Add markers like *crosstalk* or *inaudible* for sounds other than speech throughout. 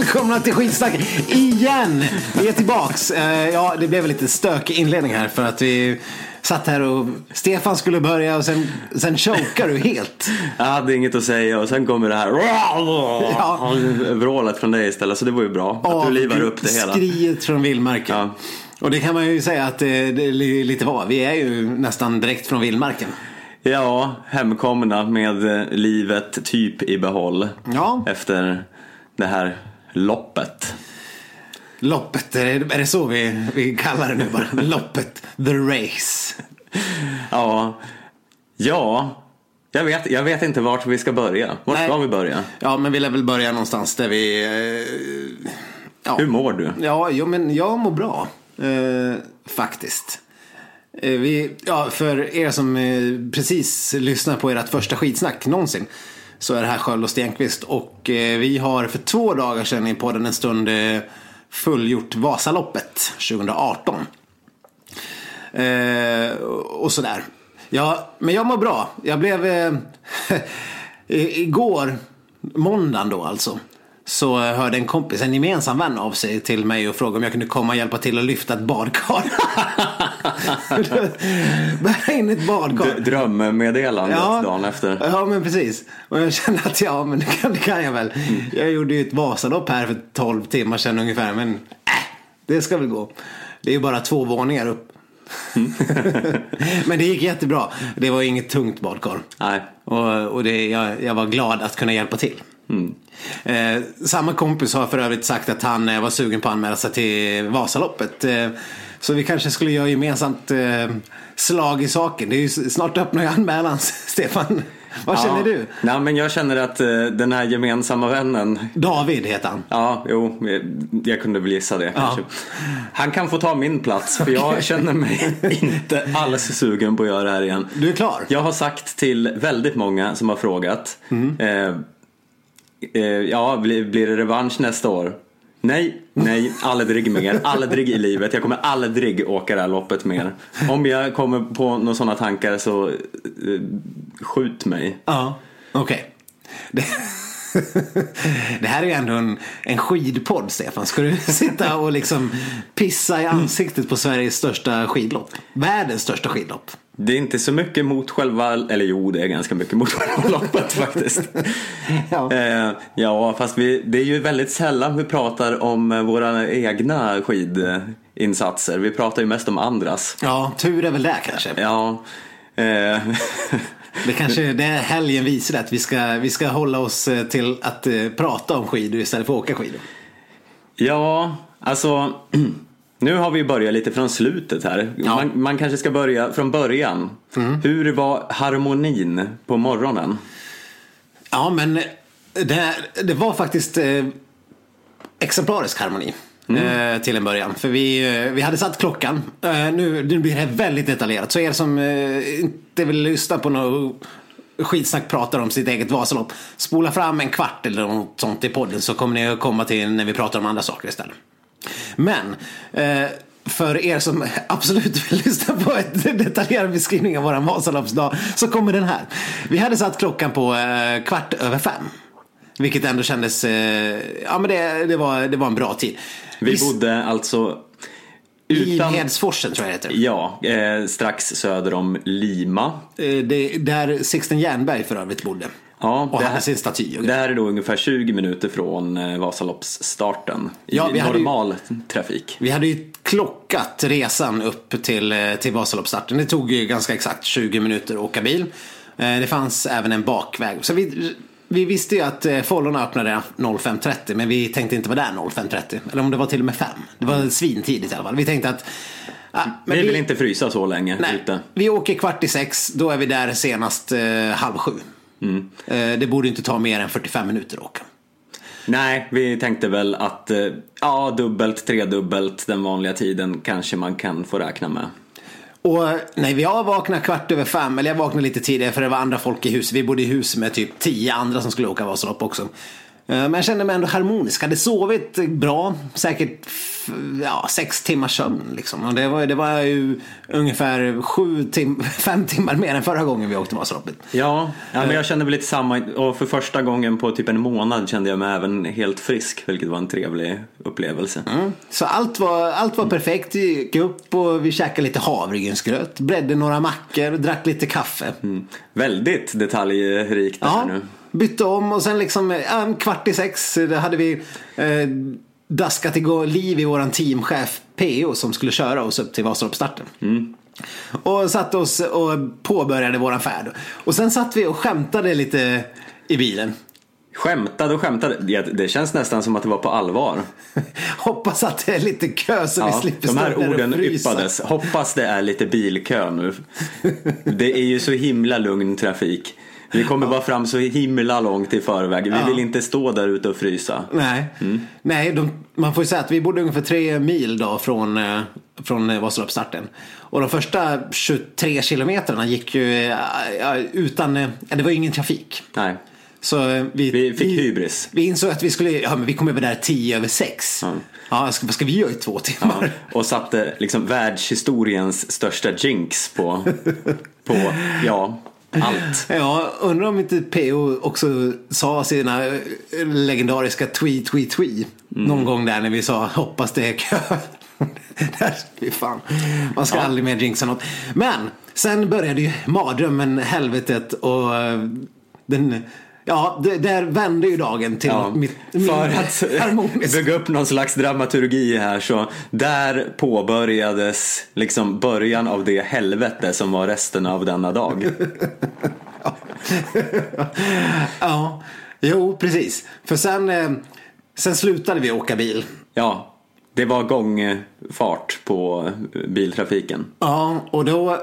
välkomna till skitsnack igen. Vi är tillbaks. Eh, Ja, det blev en lite stökig inledning här för att vi satt här och Stefan skulle börja och sen, sen chokar du helt. Jag hade inget att säga och sen kommer det här *laughs* Ja. vrålet från dig istället. Så det var ju bra att du livar upp det hela. Skriet från vildmarken. Ja. Och det kan man ju säga att det, det är lite var. Vi är ju nästan direkt från vildmarken. Ja, hemkomna med eh, livet typ i behåll. Ja. Efter det här loppet. Loppet, är det, så vi, vi kallar det nu bara? Loppet, the race. Ja, ja. Jag vet, jag vet inte vart vi ska börja. Vart Nej. ska vi börja? Ja, men vi lär väl börja någonstans där vi... Eh, ja. Hur mår du? Ja, jo, men jag mår bra. Eh, faktiskt. Eh, vi, ja, för er som eh, precis lyssnar på ert första skitsnack någonsin. Så är det här Sköld och Stenqvist. Och eh, vi har för två dagar sedan i podden en stund eh, fullgjort Vasaloppet 2018. Eh, och sådär. Ja, men jag mår bra. Jag blev... Eh, *laughs* igår, måndagen då alltså. Så hörde en kompis, en gemensam vän av sig till mig och frågade om jag kunde komma och hjälpa till att lyfta ett badkar. *laughs* Bära in ett badkar. Drömmeddelandet dagen efter. Ja, men precis. Och jag kände att ja, men det kan, det kan jag väl. Jag gjorde ju ett Vasalopp här för 12 timmar sedan ungefär. Men äh, det ska väl gå. Det är ju bara två våningar upp. *laughs* men det gick jättebra. Det var inget tungt badkar. Nej. Och, och det, jag, jag var glad att kunna hjälpa till. Eh, samma kompis har för övrigt sagt att han eh, var sugen på att anmäla sig till Vasaloppet. Eh, så vi kanske skulle göra gemensamt eh, slag i saken. Det är ju snart öppnar ju anmälan, *laughs* Stefan. Vad känner ja. du? Nej, men jag känner att eh, den här gemensamma vännen David heter han. Ja, jo, jag kunde väl gissa det kanske. Han kan få ta min plats för jag *laughs* känner mig inte alls sugen på att göra det här igen. Du är klar? Jag har sagt till väldigt många som har frågat. Eh, eh, Eh, ja, blir, blir det revansch nästa år? Nej, nej, aldrig mer. Aldrig i livet. Jag kommer aldrig åka det här loppet mer. Om jag kommer på några sådana tankar så eh, skjut mig. Ja, okej. Okay det här är ju ändå en, en skidpodd, Stefan. Ska du sitta och liksom pissa i ansiktet på Sveriges största skidlopp? Världens största skidlopp. Det är inte så mycket mot själva, eller jo det är ganska mycket mot själva *laughs* loppet faktiskt. Ja. Eh, ja, fast vi, det är ju väldigt sällan vi pratar om eh, våra egna skidinsatser. Vi pratar ju mest om andras. Ja, tur är väl det kanske. Ja, eh, *laughs* Det kanske det är helgen visar att vi ska, vi ska hålla oss eh, till att eh, prata om skidor istället för att åka skidor. ja, alltså *clears throat* nu har vi börjat lite från slutet här. Ja. Man, man kanske ska börja från början. Hur var harmonin på morgonen? Ja, men det, det var faktiskt eh, exemplarisk harmoni. Mm. Eh, till en början. För vi, eh, vi hade satt klockan. Eh, nu, nu blir det väldigt detaljerat. Så er som eh, inte vill lyssna på något skitsnack pratar om sitt eget Vasalopp. Spola fram en kvart eller något sånt i podden så kommer ni att komma till när vi pratar om andra saker istället. Men eh, för er som *laughs* absolut vill lyssna på en *laughs* detaljerad beskrivning av våran Vasaloppsdag så kommer den här. Vi hade satt klockan på eh, kvart över fem. Vilket ändå kändes, ja men det, det, var, det var en bra tid. Vi bodde alltså utan... Livhedsforsen tror jag det heter. Ja, eh, strax söder om Lima. Eh, det, där Sixten Jernberg för övrigt bodde. Ja, och det här- sin staty. Det här är då ungefär 20 minuter från eh, Vasaloppsstarten i Ja, hade ju- normal trafik. Vi hade ju klockat resan upp till, eh, till Vasaloppsstarten. Det tog ju ganska exakt 20 minuter att åka bil. Eh, Det fanns även en bakväg. Så vi, vi visste ju att eh, öppnade 05.30 men vi tänkte inte vara där 05.30. Eller om det var till och med 5. Det var svintidigt i alla fall. Vi tänkte att men vi vill inte frysa så länge Nej, ute. vi åker kvart i sex, då är vi där senast eh, halv sju. Mm. Eh, det borde inte ta mer än 45 minuter att åka. Nej, vi tänkte väl att eh, ja, dubbelt, tredubbelt den vanliga tiden kanske man kan få räkna med. Och när jag vaknade kvart över fem, eller jag vaknade lite tidigare för det var andra folk i huset. Vi bodde i hus med typ tio andra som skulle åka Vasalopp också. Men jag kände mig ändå harmonisk. Hade sovit bra. Säkert ja, sex timmars sömn. Liksom. Och det, var, det var ju ungefär sju tim *laughs* fem timmar mer än förra gången vi åkte Vasaloppet. Ja, ja men jag kände väl lite samma. Och för första gången på typ en månad kände jag mig även helt frisk. Vilket var en trevlig upplevelse. Mm. Så allt var, allt var perfekt. Vi gick upp och vi käkade lite havregrynsgröt. Bredde några mackor, drack lite kaffe. Mm. Väldigt detaljrikt det ja. här nu bytte om och sen liksom en kvart i sex hade vi eh, daskat igång liv i våran teamchef PO som skulle köra oss upp till Vasaloppsstarten. Mm. Och satte oss och påbörjade våran färd. Och sen satt vi och skämtade lite i bilen. Skämtade och skämtade. Det, det känns nästan som att det var på allvar. *laughs* Hoppas att det är lite kö så ja, vi slipper De här stå orden yppades. Hoppas det är lite bilkö nu. Det är ju så himla lugn trafik. Vi kommer bara fram så himla långt i förväg. Vi Ja. vill inte stå där ute och frysa. Nej, Nej de, man får ju säga att vi bodde ungefär tre mil då från, eh, från eh, Vasaloppsstarten. Och de första 23 kilometrarna gick ju eh, ja, utan, ja, det var ju ingen trafik. Nej. Så vi, Vi fick hybris. Vi insåg att vi skulle, ja men vi kom över där 10 över 6. Ja. Ja, ska, vad ska vi göra i två timmar? Och satte liksom världshistoriens största jinx på, på ja, allt. *laughs* Ja, undrar om inte PO också sa sina eh, legendariska tweet, tweet, tweet. Någon gång där när vi sa hoppas det är kö. *laughs* Där, fan. Man ska Ja. aldrig mer jinxa något. Men sen började ju mardrömmen, helvetet och eh, den Ja, det, där vände ju dagen till Ja, mitt, min för att harmonisk. bygga upp någon slags dramaturgi här så där påbörjades liksom början av det helvete som var resten av denna dag. *laughs* Ja, jo precis. För sen, eh, sen slutade vi åka bil. Ja, det var gångfart på biltrafiken. Ja, och då...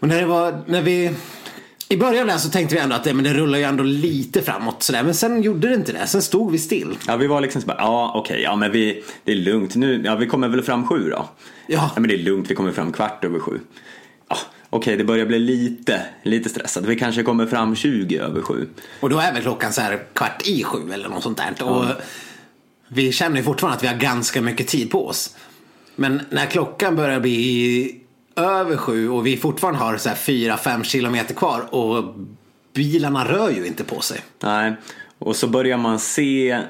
Och när det var, när vi... I början där så tänkte vi ändå att det, men det rullar ju ändå lite framåt sådär. Men sen gjorde det inte det. Sen stod vi still. Ja, vi var liksom så bara, ja okej, ja men vi, det är lugnt nu, ja vi kommer väl fram sju då. Ja. men det är lugnt, vi kommer fram kvart över sju. Ja, okej, det börjar bli lite, lite stressat. Vi kanske kommer fram 20 över sju. Och då är väl klockan så här kvart i sju eller något sånt där. Och vi känner ju fortfarande att vi har ganska mycket tid på oss. Men när klockan börjar bli över sju och vi fortfarande har så här fyra, fem kilometer kvar och bilarna rör ju inte på sig. Nej, och så börjar man se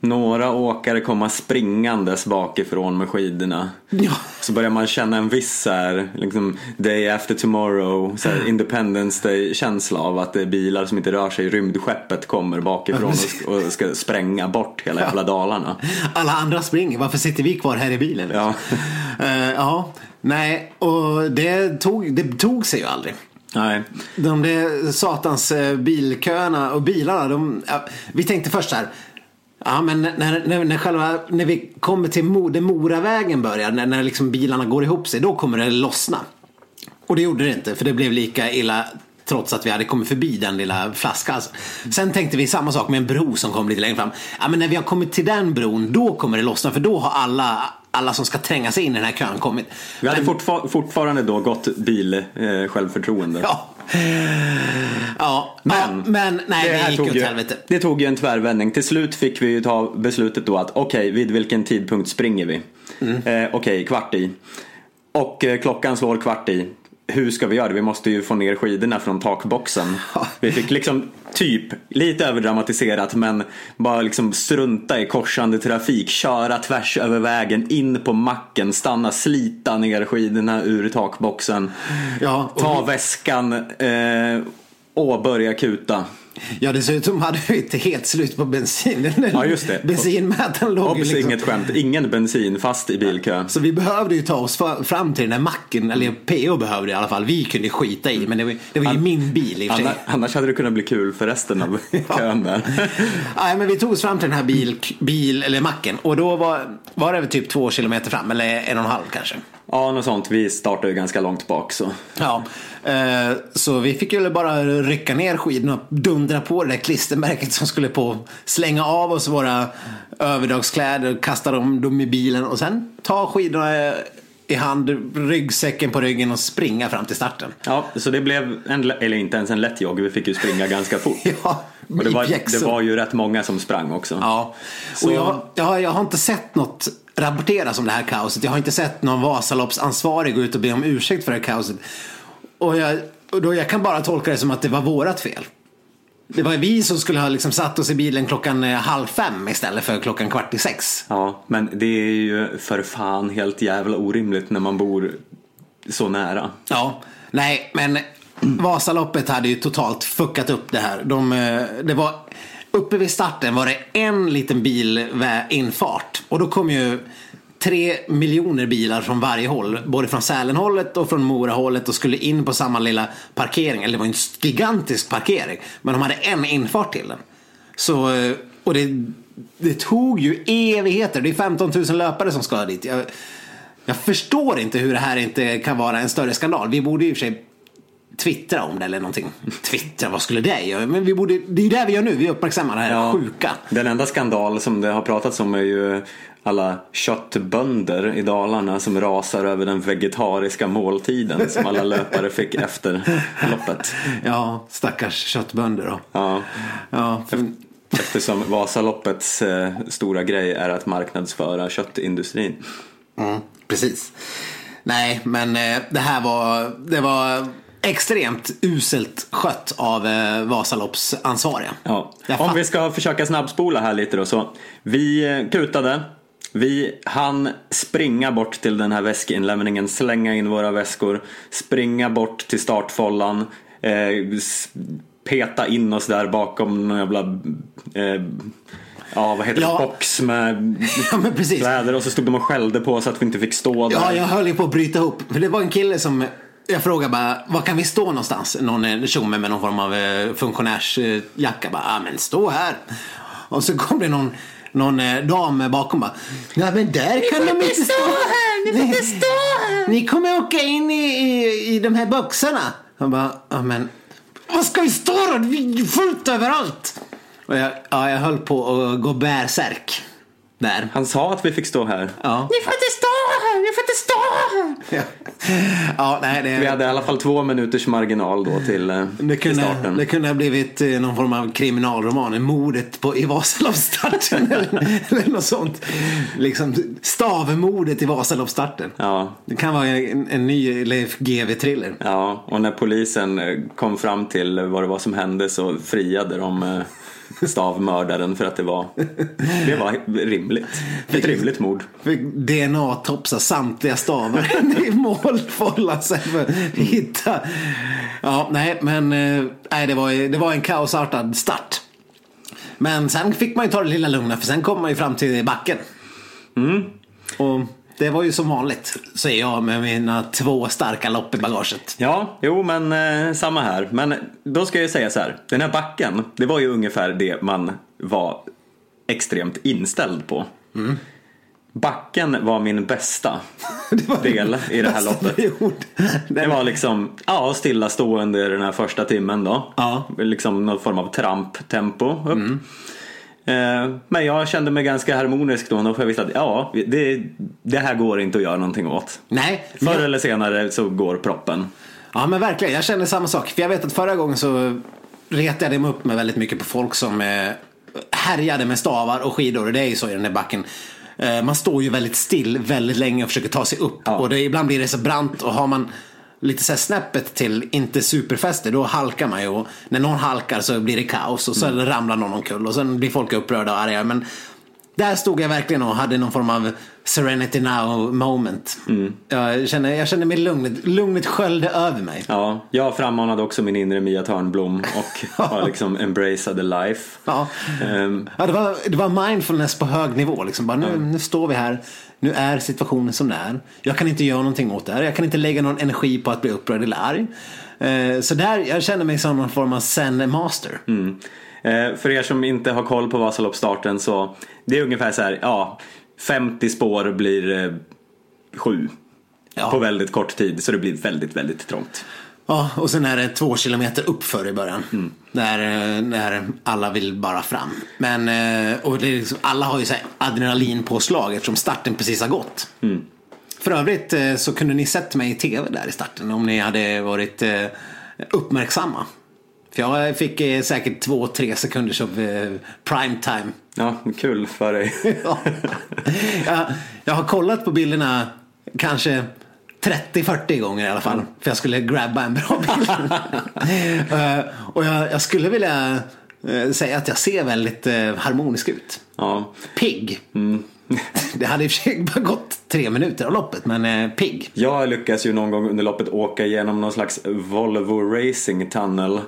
några åkare komma springandes bakifrån med skidorna. Ja. Så börjar man känna en viss här, liksom, day after tomorrow, så här, independence day känsla av att det är bilar som inte rör sig. Rymdskeppet kommer bakifrån och och ska spränga bort hela jävla Dalarna. Alla andra springer, varför sitter vi kvar här i bilen? Ja. Ja, nej, och det tog, det tog sig ju aldrig. Nej, De där satans eh, bilköerna och bilarna, de, ja, vi tänkte först så här. Ja men när, när, när, själva, när vi kommer till Mo, Moravägen börjar, när, när liksom bilarna går ihop sig, då kommer det lossna. Och det gjorde det inte, för det blev lika illa trots att vi hade kommit förbi den lilla flaskhalsen. Sen tänkte vi samma sak med en bro som kom lite längre fram. Ja men när vi har kommit till den bron, då kommer det lossna, för då har alla, alla som ska tränga sig in i den här kön kommit. vi hade fortfar- fortfarande då gott bil eh, självförtroende. Ja. Ja, Men, ja, men nej, det, här gick tog ju, helvete. Det tog ju en tvärvändning. Till slut fick vi ju ta beslutet då att okej, vid vilken tidpunkt springer vi? Mm. Eh, okej, kvart i. Och eh, klockan slår kvart i. Hur ska vi göra? Vi måste ju få ner skidorna från takboxen. *laughs* Vi fick liksom typ, lite överdramatiserat men bara liksom strunta i korsande trafik, köra tvärs över vägen, in på macken, stanna, slita ner skidorna ur takboxen. Ja, Ta vi- väskan eh, och börja kuta. Ja, dessutom hade vi inte helt slut på bensin. Ja, just det. *laughs* Bensinmätaren låg ju liksom. inget skämt. Ingen bensin fast i bilkö. Så vi behövde ju ta oss fram till den där macken, eller PO behövde i alla fall. Vi kunde skita i, men det var, det var ju min bil i och för sig. Annars, annars hade det kunnat bli kul för resten av *laughs* *laughs* kön där. Nej, men vi tog oss fram till den här bil, bil eller macken och då var, var det typ två kilometer fram, eller en och en halv kanske. Ja, något sånt. Vi startade ju ganska långt bak så. Ja, eh, så vi fick ju bara rycka ner skidorna och dundra på det där klistermärket som skulle på slänga av oss våra överdagskläder, kasta dem, dem i bilen och sen ta skidorna i hand, ryggsäcken på ryggen och springa fram till starten. Ja, så det blev, en, eller inte ens en lätt jogg, vi fick ju springa ganska fort. *laughs* Ja, Och det var, det var ju rätt många som sprang också. Ja, Så- och jag, jag, jag har inte sett något rapporteras om det här kaoset. Jag har inte sett någon Vasaloppsansvarig gå ut och be om ursäkt för det här kaoset. Och jag, och då, jag kan bara tolka det som att det var vårat fel. Det var vi som skulle ha liksom satt oss i bilen klockan eh, halv fem istället för klockan kvart i sex. Ja, men det är ju för fan helt jävla orimligt när man bor så nära. Ja, nej, men Vasaloppet hade ju totalt fuckat upp det här. De, eh, det var, uppe vid starten var det en liten bilinfart. Och då kom ju tre miljoner bilar från varje håll. Både från Sälenhållet och från Morahållet och skulle in på samma lilla parkering. Eller det var en gigantisk parkering. Men de hade en infart till den. Så, eh, och det, det tog ju evigheter. Det är 15 000 löpare som ska dit. Jag, jag förstår inte hur det här inte kan vara en större skandal. Vi borde ju i och för sig twittra om det eller någonting. Twittra, vad skulle det göra? Men vi borde, det är ju det vi gör nu. Vi uppmärksammar det här sjuka. Den enda skandal som det har pratats om är ju alla köttbönder i Dalarna som rasar över den vegetariska måltiden som alla löpare fick efter loppet. Ja, stackars köttbönder då. Ja, Ja, för, eftersom Vasaloppets eh, stora grej är att marknadsföra köttindustrin. mm, precis. Nej, men eh, det här var, det var extremt uselt skött av eh, Vasaloppsansvariga. Ja. Jag Om vi ska försöka snabbspola här lite då så. Vi eh, kutade. Vi hann springa bort till den här väskinlämningen, slänga in våra väskor, springa bort till startfållan, eh, peta in oss där bakom någon jävla eh, Ja, vad heter Ja. det? Box med *laughs* Ja, kläder och så stod de och skällde på oss att vi inte fick stå där. Ja, jag höll ju på att bryta ihop. För det var en kille som jag frågade bara, var kan vi stå någonstans? Någon eh, tjomme med någon form av eh, funktionärsjacka. Bara, ja men stå här. Och så kom det någon, någon eh, dam bakom bara, ja men där kan de inte stå här. Ni får inte stå här. Ni kommer åka in i, i, i de här boxarna. Han bara, ja men vad ska vi stå då? Det är fullt överallt. Och jag, ja, jag höll på att gå bärsärk. Där. Han sa att vi fick stå här. Ja. Ni får inte stå här, ni får inte stå här. *laughs* Ja, ja nej, det, Vi hade i alla fall två minuters marginal då till, eh, det, till kunde, starten. det kunde ha blivit eh, någon form av kriminalroman. Mordet på, i Vasaloppsstarten *laughs* eller, eller något sånt. Liksom stavmordet i Vasaloppsstarten. Ja, Det kan vara en, en ny Leif GW-thriller. Ja, och när polisen eh, kom fram till vad det var som hände så friade de *laughs* stavmördaren för att det var, det var rimligt. Ett rimligt mord. DNA-topsa samtliga stavar *laughs* i målfållan sen för att hitta. Ja, nej, men eh, nej, det, var, det var en kaosartad start. Men sen fick man ju ta det lilla lugna för sen kom man ju fram till backen. Och det var ju som vanligt, säger jag med mina två starka lopp i bagaget. Ja, jo men eh, samma här. Men då ska jag säga så här. Den här backen, det var ju ungefär det man var extremt inställd på. Backen var min bästa *laughs* del i det här loppet. Det var liksom, ja, stillastående den här första timmen då. Ja. Liksom någon form av tramptempo upp. Eh, Men jag kände mig ganska harmonisk då, för jag visste att ja, det, det här går inte att göra någonting åt. Nej, för Förr jag, eller senare så går proppen. ja men verkligen. Jag känner samma sak. För jag vet att förra gången så retade jag mig upp med väldigt mycket på folk som eh, härjade med stavar och skidor. Och det är ju så i den här backen. Eh, man står ju väldigt still väldigt länge och försöker ta sig upp. Ja. Och det, ibland blir det så brant och har man lite så här snäppet till inte superfäste då halkar man ju. Och när någon halkar så blir det kaos och så ramlar någon omkull och sen blir folk upprörda och arga. Men där stod jag verkligen och hade någon form av serenity now moment. Jag, känner, jag känner mig lugnet, lugnet sköljde över mig. Ja, jag frammanade också min inre Mia Törnblom och *laughs* har liksom embraceade life. Ja. Ehm, Ja, det, var, det var mindfulness på hög nivå. Liksom. Bara, nu, nu står vi här. Nu är situationen som den är. Jag kan inte göra någonting åt det här. Jag kan inte lägga någon energi på att bli upprörd eller arg. Eh, så där, jag känner mig som någon form av zen master. Mm. Eh, för er som inte har koll på Vasaloppsstarten så det är ungefär så här, ja, 50 spår blir eh, sju Ja. på väldigt kort tid så det blir väldigt, väldigt trångt. Ja, och sen är det två kilometer uppför i början. Där, eh, där alla vill bara fram. Men, eh, och det är liksom, alla har ju så här adrenalinpåslag eftersom starten precis har gått. För övrigt eh, så kunde ni sett mig i tv där i starten om ni hade varit uppmärksamma. För jag fick säkert två, tre sekunders av prime time. Ja, kul för dig. *laughs* Ja. jag, jag har kollat på bilderna kanske 30-40 gånger i alla fall. För jag skulle grabba en bra bild. *laughs* Eh, och jag, jag skulle vilja eh, säga att jag ser väldigt eh, harmonisk ut. Ja. Pigg. *laughs* Det hade i och för sig bara gått tre minuter av loppet, men eh, pigg. Jag lyckas ju någon gång under loppet åka igenom någon slags Volvo Racing Tunnel.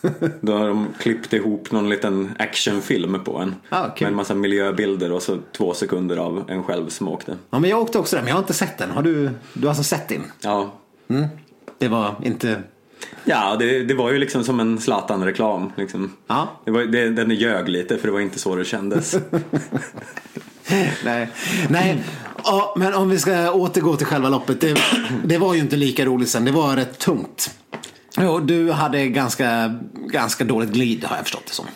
*laughs* Då har de klippt ihop någon liten actionfilm på en. Ah, kul. med en massa miljöbilder och så två sekunder av en själv som åkte. Ja, men jag åkte också där, men jag har inte sett den. Har du, du har alltså sett din? Ja, Det var inte... ja det, det var ju liksom som en Zlatan-reklam. Liksom. Ja. Det var, det, den ljög lite för det var inte så det kändes. *laughs* Nej, Nej. Ja, men om vi ska återgå till själva loppet. Det, det var ju inte lika roligt sen. Det var rätt tungt. Jo, du hade ganska, ganska dåligt glid har jag förstått det som.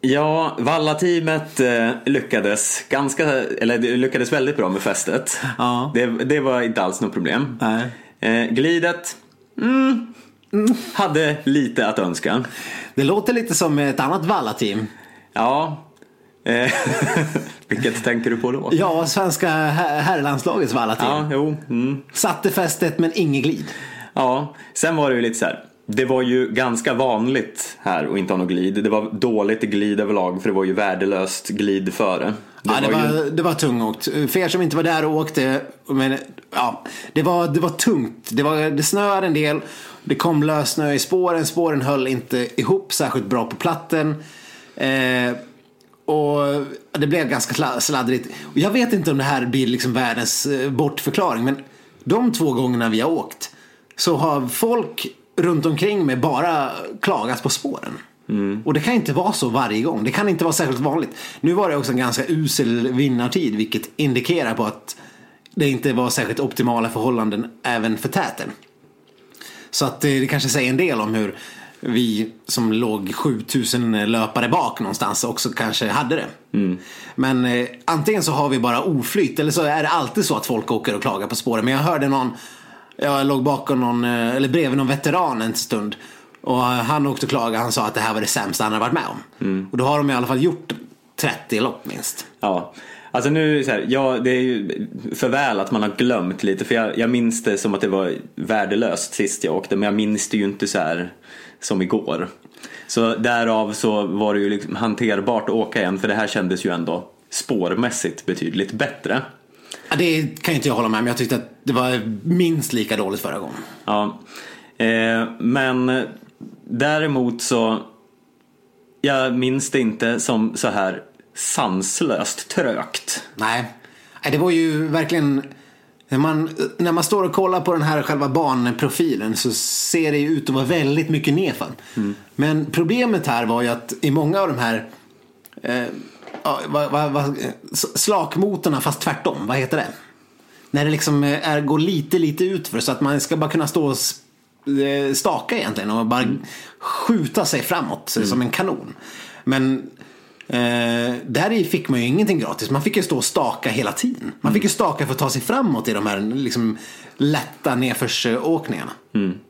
Ja, Valla-teamet eh, lyckades ganska, eller lyckades väldigt bra med fästet. Ja. Det, det var inte alls något problem. Nej. Eh, glidet, mm, hade lite att önska. Det låter lite som ett annat Valla-team. Ja. Eh, *laughs* vilket tänker du på då? Ja, svenska her- herrlandslagets Valla-team. Ja, jo. Mm. Satte fästet men inget glid. Ja, sen var det ju lite så här. Det var ju ganska vanligt här att inte ha något glid. Det var dåligt glid överlag för det var ju värdelöst glid före. Det ja, det, var ju- var, det var tungåkt. För er som inte var där och åkte. Men, ja, det, var, det var tungt. Det, var, det snöade en del. Det kom lös snö i spåren. Spåren höll inte ihop särskilt bra på platten. Eh, och det blev ganska sla- sladdrigt. Och jag vet inte om det här blir liksom världens eh, bortförklaring. Men de två gångerna vi har åkt. Så har folk runt omkring mig bara klagat på spåren. Och det kan inte vara så varje gång. Det kan inte vara särskilt vanligt. Nu var det också en ganska usel vinnartid. Vilket indikerar på att det inte var särskilt optimala förhållanden även för täten. Så att eh, det kanske säger en del om hur vi som låg 7000 löpare bak någonstans också kanske hade det. Men eh, antingen så har vi bara oflyt eller så är det alltid så att folk åker och klagar på spåren. Men jag hörde någon, jag låg bakom någon, eh, eller bredvid någon veteran en stund. Och han åkte och klagade, han sa att det här var det sämsta han har varit med om. Och då har de i alla fall gjort 30 lopp minst. Ja, alltså nu så här, ja, det är ju för väl att man har glömt lite för jag, jag minns det som att det var värdelöst sist jag åkte men jag minns det ju inte så här som igår. Så därav så var det ju liksom hanterbart att åka igen för det här kändes ju ändå spårmässigt betydligt bättre. Ja, det kan ju inte jag hålla med om. Jag tyckte att det var minst lika dåligt förra gången. Ja, eh, men däremot så jag minns det inte som så här sanslöst trögt. Nej, det var ju verkligen... När man, när man står och kollar på den här själva banprofilen så ser det ju ut att vara väldigt mycket nedför. Men problemet här var ju att i många av de här eh, ja, vad, vad, vad, slakmotorna fast tvärtom, vad heter det? När det liksom eh, är, går lite, lite utför så att man ska bara kunna stå och eh, staka egentligen och bara skjuta sig framåt som en kanon. Men Eh, där fick man ju ingenting gratis. Man fick ju stå och staka hela tiden. Man fick ju staka för att ta sig framåt i de här liksom, lätta nedförsåkningarna.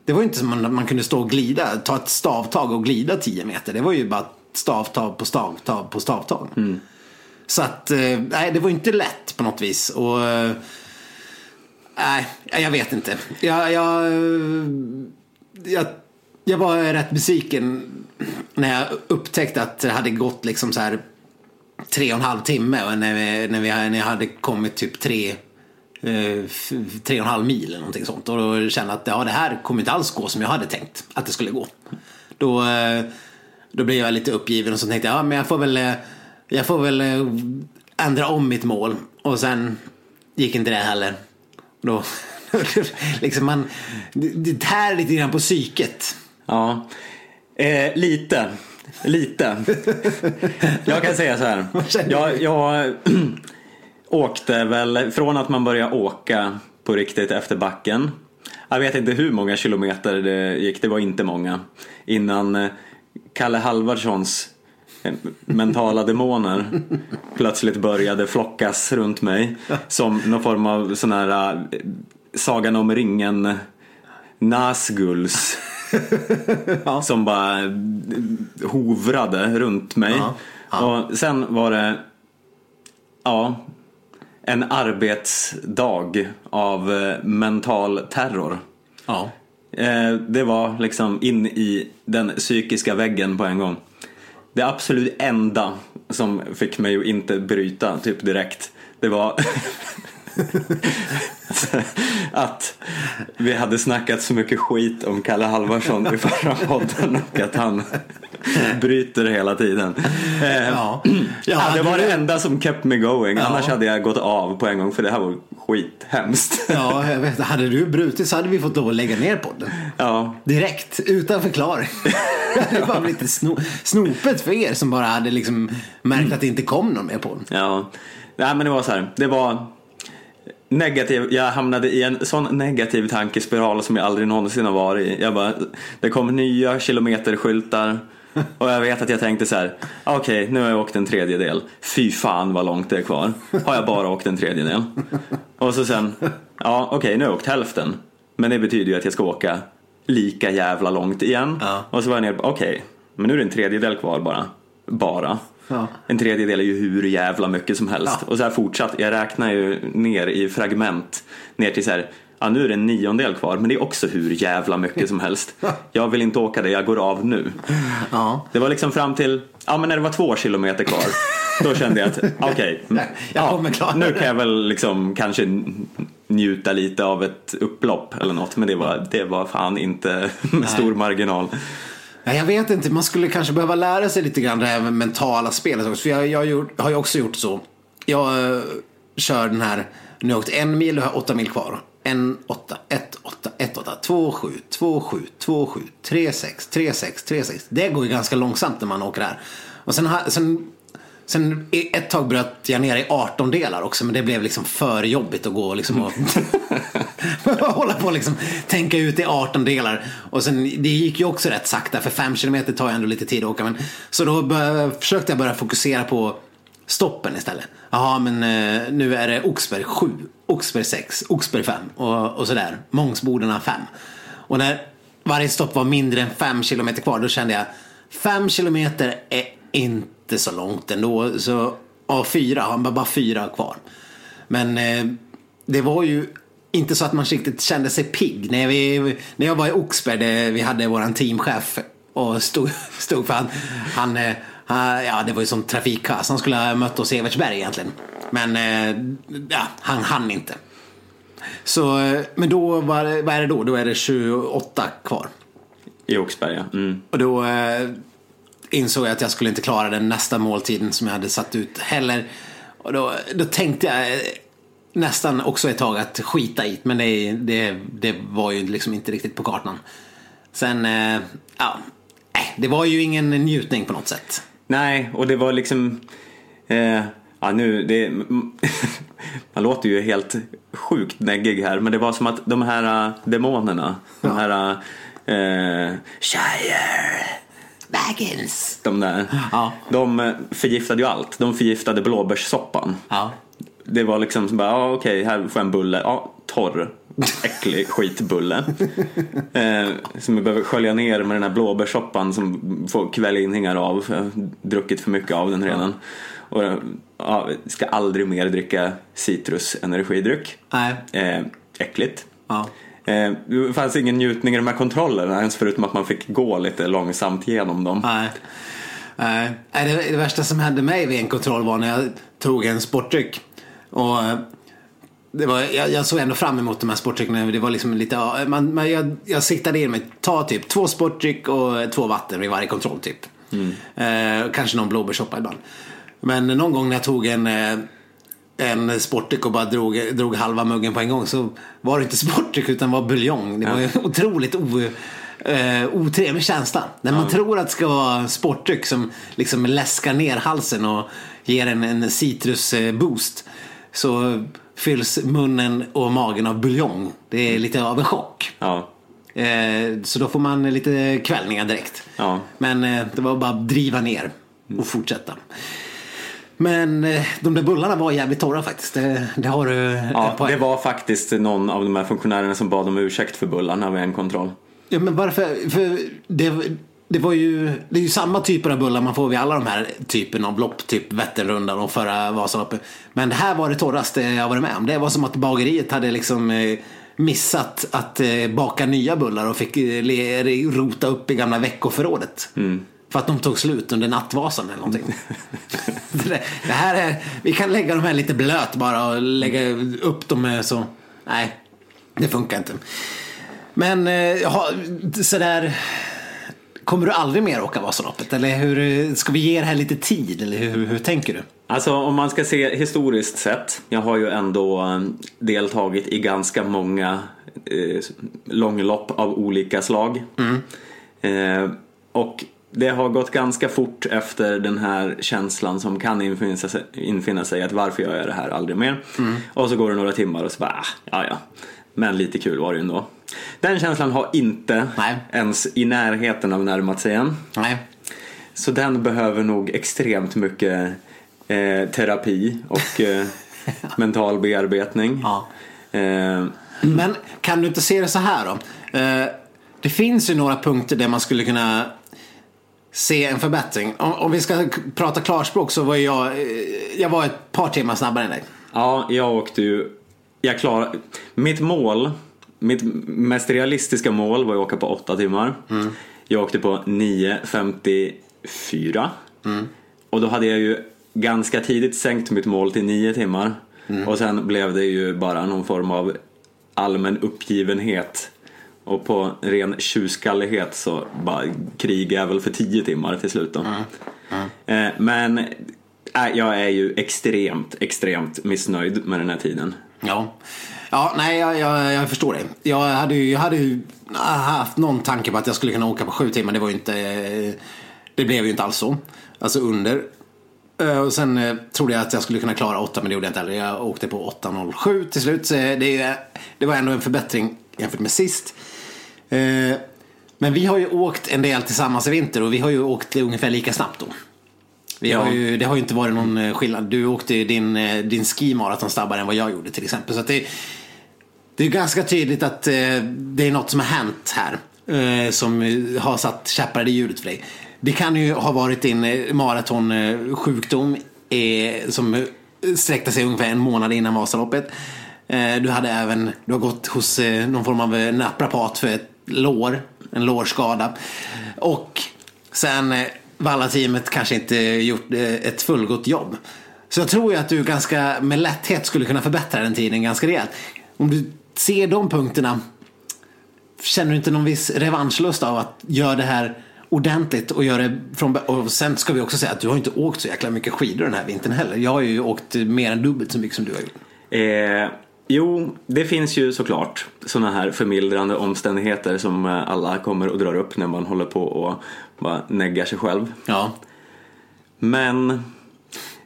Det var ju inte som man, man kunde stå och glida, ta ett stavtag och glida 10 meter. Det var ju bara stavtag på stavtag på stavtag. Så att, eh, nej det var ju inte lätt på något vis. Och, eh, nej, jag vet inte. Jag, jag, eh, jag, jag var rätt besviken när jag upptäckte att det hade gått liksom så här tre och en halv timme och när, vi, när, vi, när jag hade kommit typ tre, tre och en halv mil eller någonting sånt. Och då kände jag att ja, det här kommer inte alls gå som jag hade tänkt att det skulle gå. Då, då blev jag lite uppgiven och så tänkte jag ja, men jag får väl, eh, jag får väl eh, ändra om mitt mål. Och sen gick inte det heller. Då, *laughs* liksom man, det, tär lite grann på psyket. Ja, eh, lite. Lite. Jag kan säga så här. *laughs* Jag, jag *clears throat* åkte väl från att man började åka på riktigt efter backen. Jag vet inte hur många kilometer det gick, det var inte många. Innan eh, Kalle Halvardssons mentala demoner plötsligt började flockas runt mig. Som någon form av sån här eh, Sagan om ringen Nazguls. Som bara eh, hovrade runt mig. Och sen var det ja, en arbetsdag av eh, mental terror. Ja. Eh, det var liksom in i den psykiska väggen på en gång. Det absolut enda som fick mig att inte bryta typ direkt, det var *laughs* *laughs* att vi hade snackat så mycket skit om Kalle Halvarsson i förra podden och att han bryter hela tiden. Eh, Ja. *clears throat* Ja, det var det enda som kept me going. Ja. Annars hade jag gått av på en gång för det här var skithemskt. *laughs* Ja, jag vet. Hade du brutit så hade vi fått lov att lägga ner podden. Ja, Direkt, utan förklaring. *laughs* det hade bara blivit sno snopet för er som bara hade liksom märkt att det inte kom någon mer podd. ja. Nej men det var så här. Det var negativ. Jag hamnade i en sån negativ tankespiral som jag aldrig någonsin har varit i. Jag bara, det kom nya kilometerskyltar. Och jag vet att jag tänkte så här, okej nu har jag åkt en tredjedel. Fy fan vad långt det är kvar. Har jag bara åkt en tredjedel. Och så sen, ja okej nu har jag åkt hälften. Men det betyder ju att jag ska åka lika jävla långt igen. Ja. Och så var jag nere okej, men nu är det en tredjedel kvar bara. Bara. Ja. En tredjedel är ju hur jävla mycket som helst. Ja. Och så här fortsatt, jag räknar ju ner i fragment. Ner till så här, ja nu är det en niondel kvar men det är också hur jävla mycket som helst. *laughs* Jag vill inte åka det, jag går av nu. Ja. Det var liksom fram till, ja men när det var två kilometer kvar. Då kände jag att *laughs* okej, kommer klara nu kan jag väl liksom kanske njuta lite av ett upplopp eller något. Men det var, det var fan inte med stor marginal. Nej, jag vet inte, man skulle kanske behöva lära sig lite grann det här med mentala spelet också. För jag, jag har gjort, har ju också gjort så. Jag uh, kör den här, nu har jag åkt en mil och har åtta mil kvar. En, åtta, ett, åtta, ett, åtta, två, sju, två, sju, två, sju, tre, sex, tre, sex, tre, sex. Det går ju ganska långsamt när man åker här. Och sen, sen Sen ett tag bröt jag ner i 18 delar också men det blev liksom för jobbigt att gå liksom och *laughs* hålla på och liksom tänka ut i 18 delar. Och sen det gick ju också rätt sakta för 5 km tar ju ändå lite tid att åka. Men, så då bör, försökte jag börja fokusera på stoppen istället. Jaha men eh, nu är det Oxberg 7, Oxberg 6, Oxberg 5 och, och sådär. Mångsbodarna 5. Och när varje stopp var mindre än 5 km kvar då kände jag 5 km är inte så långt ändå. Så av fyra har man bara fyra kvar. Men eh, det var ju inte så att man riktigt kände sig pigg. När, vi, när jag var i Oxberg, det, vi hade våran teamchef och stod, *laughs* stod för han, han, eh, han, ja det var ju som trafikkaos. Han skulle ha mött oss i Evertsberg egentligen. Men eh, ja, han hann inte. Så, eh, men då, var, vad är det då? Då är det 28 kvar. I Oxberga. Mm. Och då eh, insåg jag att jag skulle inte klara den nästa måltiden som jag hade satt ut heller. Och då, då tänkte jag eh, nästan också ett tag att skita i men det, det, det var ju liksom inte riktigt på kartan. Sen, eh, ja, nej, det var ju ingen njutning på något sätt. Nej, och det var liksom... Eh, ja, nu, det, *laughs* man låter ju helt sjukt neggig här, men det var som att de här äh, demonerna, de här... Eh, Shire, Baggins! de där, Ja. de eh, förgiftade ju allt. De förgiftade blåbärssoppan. Ja. Det var liksom som bara, ja okej, här får jag en bulle. Ja, torr. Äcklig *laughs* skitbulle. Eh, som jag behöver skölja ner med den här blåbärssoppan som får kvällningar av. för Jag har druckit för mycket av den redan. Och ja, ska aldrig mer dricka citrusenergidryck. Nej. Eh, äckligt. Ja. Eh, det fanns ingen njutning i de här kontrollerna ens förutom att man fick gå lite långsamt genom dem. Nej. Nej, det, det värsta som hände mig vid en kontroll var när jag tog en sportdryck. Och eh, det var, jag, jag såg ändå fram emot de här sportdryckerna. Det var liksom lite, man, man, jag, jag siktade in mig, ta typ två sportdryck och två vatten vid varje kontroll typ. Eh, kanske någon blåbärssoppa ibland. Men någon gång när jag tog en eh, en sportdryck och bara drog, drog halva muggen på en gång så var det inte sportdryck utan var buljong. Det var ju otroligt o, eh, otrevlig känsla. När man tror att det ska vara sportdryck som liksom läskar ner halsen och ger en, en citrusboost så fylls munnen och magen av buljong. Det är lite av en chock. Ja. Eh, så då får man lite kvällningar direkt. Ja. Men eh, det var bara att driva ner. och fortsätta. Men eh, de där bullarna var jävligt torra faktiskt. Det, det har du Ja, det var faktiskt någon av de här funktionärerna som bad om ursäkt för bullarna vid en kontroll. Ja, men varför? För det, det var ju, det är ju samma typer av bullar man får vid alla de här typen av lopp, typ Vätternrundan och förra Vasaloppet. Men det här var det torraste jag varit med om. Det var som att bageriet hade liksom eh, missat att eh, baka nya bullar och fick rota upp i gamla veckoförrådet. För att de tog slut under nattvasan eller någonting. *laughs* det, här är, vi kan lägga de här lite blöt bara och lägga upp dem eh, så. Nej, det funkar inte. Men eh, sådär. Kommer du aldrig mer åka Vasaloppet? Eller hur, ska vi ge det här lite tid? Eller hur, hur tänker du? Alltså om man ska se historiskt sett. Jag har ju ändå eh, deltagit i ganska många eh, långlopp av olika slag. Eh, och det har gått ganska fort efter den här känslan som kan infinna sig, infinna sig att varför gör jag det här aldrig mer? Och så går det några timmar och så bara, ah, ja ja. Men lite kul var det ju ändå. Den känslan har inte Nej. ens i närheten av närmat sig än. Nej. Så den behöver nog extremt mycket eh, terapi och eh, *laughs* mental bearbetning. Ja. Eh, Men kan du inte se det så här då? Eh, det finns ju några punkter där man skulle kunna se en förbättring. Om, om vi ska prata klarspråk så var jag, eh, jag var ett par timmar snabbare än dig. ja, jag åkte ju... Jag klar, mitt mål, mitt mest realistiska mål var att åka på åtta timmar. Jag åkte på 9.54. Och då hade jag ju ganska tidigt sänkt mitt mål till nio timmar. Och sen blev det ju bara någon form av allmän uppgivenhet. Och på ren tjurskallighet så bara krigade jag väl för tio timmar till slut då. Eh, Men äh, jag är ju extremt, extremt missnöjd med den här tiden. Ja, ja nej jag, jag, jag förstår det. Jag hade ju jag hade ju haft någon tanke på att jag skulle kunna åka på sju timmar. Det var ju inte, eh, det blev ju inte alls så. Alltså under. Eh, Och sen trodde jag att jag skulle kunna klara åtta men det gjorde jag inte heller. Jag åkte på 8.07 till slut. Så det, är- det var ändå en förbättring jämfört med sist. Eh, Men vi har ju åkt en del tillsammans i vinter och vi har ju åkt ungefär lika snabbt då. Vi har Ja. ju, det har ju inte varit någon eh, skillnad. Du åkte ju din, eh, din skimaraton snabbare än vad jag gjorde till exempel. Så det, det är ganska tydligt att eh, det är något som har hänt här. Eh, som har satt käppar i hjulet för dig. Det kan ju ha varit din maratonsjukdom eh, som sträckte sig ungefär en månad innan Vasaloppet. Du hade även, du har gått hos någon form av naprapat för ett lår, en lårskada. Och sen vallateamet Valla-teamet kanske inte gjort eh, ett fullgott jobb. Så jag tror ju att du ganska med lätthet skulle kunna förbättra den tiden ganska rejält. Om du ser de punkterna, känner du inte någon viss revanschlust av att göra det här ordentligt och göra det från Och sen ska vi också säga att du har inte åkt så jäkla mycket skidor den här vintern heller. Jag har ju åkt mer än dubbelt så mycket som du har gjort. Eh, jo, det finns ju såklart sådana här förmildrande omständigheter som eh, alla kommer och drar upp när man håller på och bara neggar sig själv. Ja. Men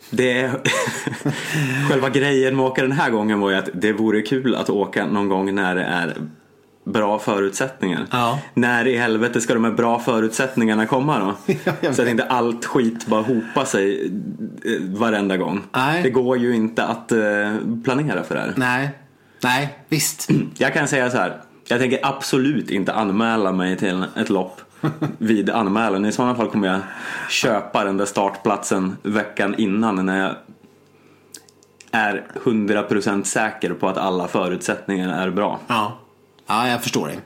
det *laughs* själva grejen med att åka den här gången var ju att det vore kul att åka någon gång när det är bra förutsättningar. Ja. När i helvete ska de här bra förutsättningarna komma då? *laughs* Ja, Så att inte allt skit bara hopar sig eh, varenda gång. Nej. Det går ju inte att eh, planera för det här. Nej. Nej, visst. *clears throat* Jag kan säga så här. Jag tänker absolut inte anmäla mig till ett lopp *laughs* vid anmälan. I sådana fall kommer jag köpa den där startplatsen veckan innan när jag är 100% säker på att alla förutsättningar är bra. Ja. Ja, jag förstår det.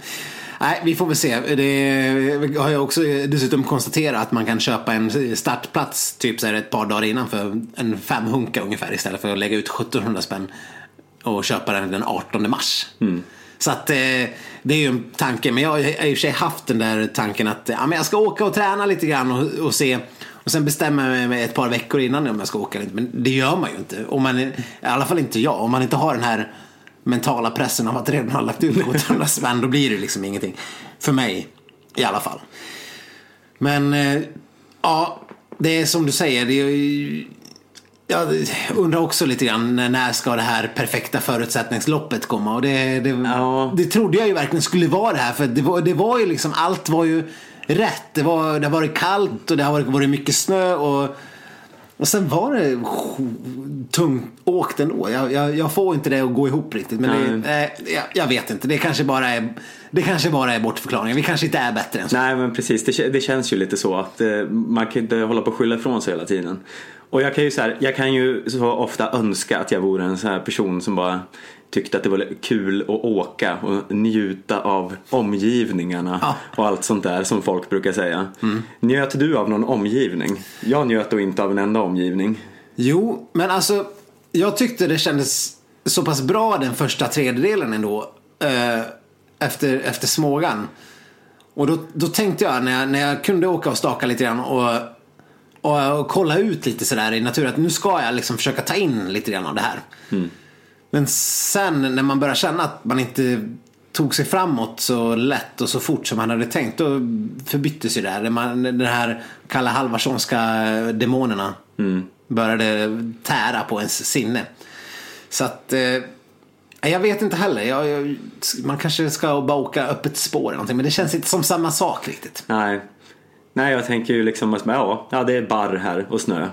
Nej, vi får väl se. Det har jag också dessutom konstaterat att man kan köpa en startplats typ så här ett par dagar innan för en fem hunka ungefär istället för att lägga ut 1700 spänn och köpa den den 18 mars. Så att eh, det är ju en tanke. Men jag har i och för sig haft den där tanken att ja, men jag ska åka och träna lite grann och, och se. Och sen bestämma mig med ett par veckor innan om jag ska åka eller inte. Men det gör man ju inte. Om man, I alla fall inte jag. Om man inte har den här mentala pressen av att redan ha lagt ut 800 spänn. Då blir det liksom ingenting. För mig i alla fall. Men eh, ja, det är som du säger. Det är, jag undrar också lite grann när- ska det här perfekta förutsättningsloppet komma? Och det, det, Ja. det trodde jag ju verkligen skulle vara det här. För det var, det var ju liksom, allt var ju rätt. Det, var, det har varit kallt och det har varit mycket snö. Och, och sen var det tungt åkt ändå. Jag, jag, jag får inte det att gå ihop riktigt. Men det, eh, jag, jag vet inte. Det kanske bara är, det kanske bara är bortförklaringen. Vi kanske inte är bättre än så. Nej men precis, det, det känns ju lite så att eh, man kan inte hålla på och skylla ifrån sig hela tiden. Och jag kan ju så här, jag kan ju så ofta önska att jag vore en sån här person som bara tyckte att det var kul att åka och njuta av omgivningarna Ja. och allt sånt där som folk brukar säga. Njöt du av någon omgivning? Jag njöt då inte av en enda omgivning. Jo, men alltså jag tyckte det kändes så pass bra den första tredjedelen ändå. Eh, efter, efter Smågan. Och då, då tänkte jag när, jag när jag kunde åka och staka lite grann och, och, och kolla ut lite sådär i naturen att nu ska jag liksom försöka ta in lite grann av det här. Men sen när man börjar känna att man inte tog sig framåt så lätt och så fort som man hade tänkt då förbyttes ju det här. Man- Den här Kalle Halvarssonska demonerna började tära på ens sinne. Så att eh, jag vet inte heller. Jag, jag, man kanske ska bara åka öppet spår eller någonting men det känns inte som samma sak riktigt. Nej. Nej, jag tänker ju liksom att ja, ja, det är barr här och snö.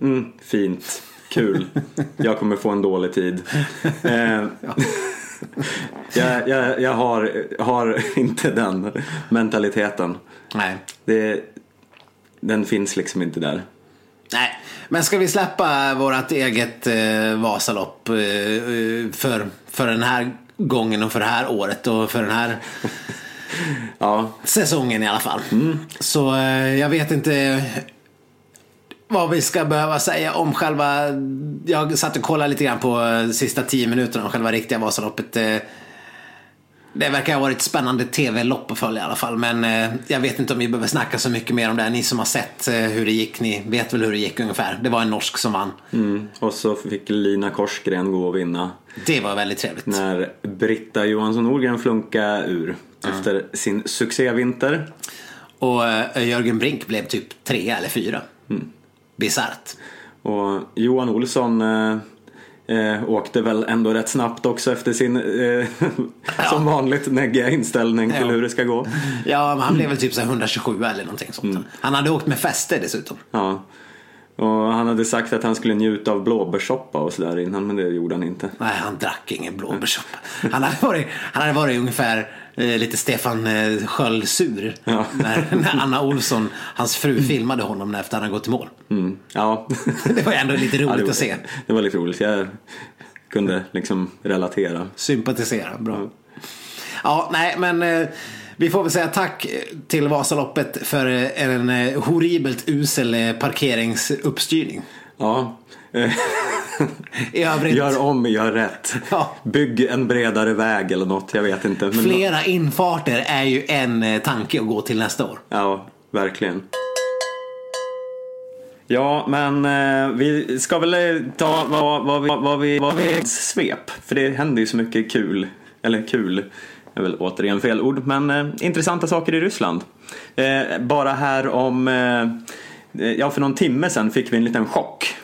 Mm, fint, kul. Jag kommer få en dålig tid. *laughs* Eh, jag jag, jag har, har inte den mentaliteten. Nej. Det, den finns liksom inte där. Nej, men ska vi släppa vårt eget eh, Vasalopp eh, för, för den här gången och för det här året och för den här *laughs* Ja, säsongen i alla fall. Så eh, jag vet inte vad vi ska behöva säga om själva... Jag satt och kollade lite grann på eh, sista tio minuterna om själva riktiga Vasaloppet. Eh, Det verkar ha varit ett spännande tv-lopp att följa i alla fall. Men eh, jag vet inte om vi behöver snacka så mycket mer om det. Ni som har sett hur det gick, ni vet väl hur det gick ungefär. Det var en norsk som vann. mm. och så fick Lina Korsgren gå och vinna. Det var väldigt trevligt. När Britta Johansson Norgren flunka ur efter sin succévinter. Och Jörgen Brink blev typ trea eller fyra. Mm. Bisarrt. Och Johan Olsson eh, eh, åkte väl ändå rätt snabbt också efter sin eh, *laughs* som vanligt neggiga inställning till Ja. hur det ska gå. Ja, men han blev väl typ så här 127 eller någonting sånt. Mm. Han hade åkt med fäste dessutom. Ja. Och han hade sagt att han skulle njuta av blåbärssoppa och sådär innan men det gjorde han inte. Nej, han drack ingen blåbärssoppa. Han hade varit, han hade varit ungefär eh, lite Stefan eh, Sköld-sur. Ja. När, när Anna Olsson, hans fru, filmade honom efter att han gått i mål. Mm. Ja. *laughs* Det var ändå lite roligt Ja, var- att se. Det var lite roligt. Jag kunde liksom relatera. Sympatisera, bra. Ja, nej, men eh, vi får väl säga tack till Vasaloppet för en horribelt usel parkeringsuppstyrning. Ja. I övrigt, Gör om, gör rätt. Ja. Bygg en bredare väg eller något, jag vet inte. Men flera infarter är ju en eh, tanke att gå till nästa år. Ja, verkligen. Ja, men eh, vi ska väl eh, ta vad, vad, vi, vad, vi, vad vi svep. För det händer ju så mycket kul. Eller kul är väl återigen fel ord. Men eh, intressanta saker i Ryssland. Eh, bara här om, eh, ja för någon timme sedan fick vi en liten chock.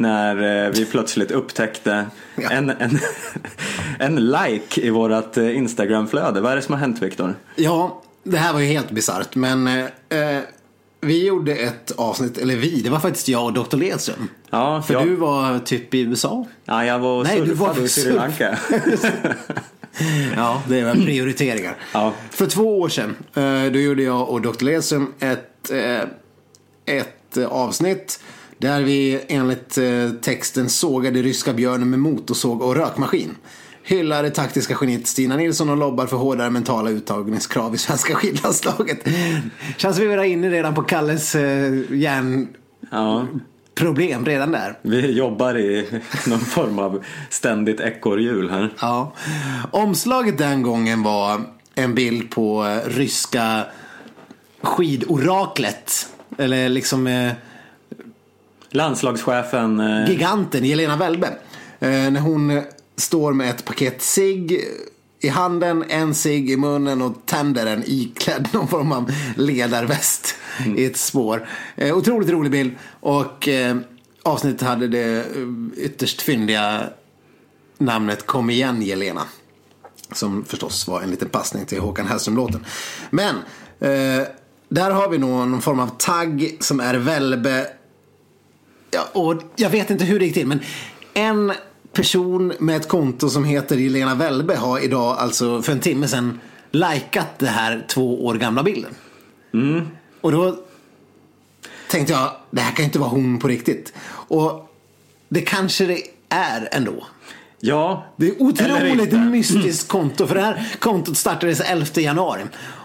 När eh, vi plötsligt upptäckte Ja. en, en, *laughs* en like i vårat eh, Instagramflöde. Vad är det som har hänt Viktor? Ja, det här var ju helt bisarrt men eh, eh, vi gjorde ett avsnitt, eller vi, det var faktiskt jag och Dr. Ledström. Ja, För jag- du var typ i USA. Ja, jag var och Nej, du var i Sri. Lanka. *laughs* Ja, det var *laughs* prioriteringar. Ja. För två år sedan, eh, då gjorde jag och Dr. Ledström ett, eh, ett avsnitt där vi enligt eh, texten sågade ryska björnen med motorsåg och rökmaskin. Hyllar det taktiska geniet Stina Nilsson och lobbar för hårdare mentala uttagningskrav i svenska *laughs* skidlandslaget. Känns som vi var inne redan på Kalles eh, järnproblem Ja, redan där. vi jobbar i *laughs* någon form av ständigt ekorrhjul här. Ja. Omslaget den gången var en bild på eh, ryska skidoraklet. Eller liksom Landslagschefen, eh, giganten Jelena Välbe. Eh, när hon eh, står med ett paket cigg i handen, en cigg i munnen och tänder den iklädd någon form av ledarväst i ett spår. Eh, otroligt rolig bild. Och eh, avsnittet hade det eh, ytterst fyndiga namnet Kom igen Jelena. Som förstås var en liten passning till Håkan Hellström-låten. Men eh, där har vi någon, någon form av tagg som är Välbe. Och jag vet inte hur det gick till men en person med ett konto som heter Jelena Välbe har idag, alltså för en timme sedan, likat det här två år gamla bilden. Och då tänkte jag, det här kan inte vara hon på riktigt. Och det kanske det är ändå. Ja, Det är otroligt mystiskt konto. För det här kontot startades 11 januari.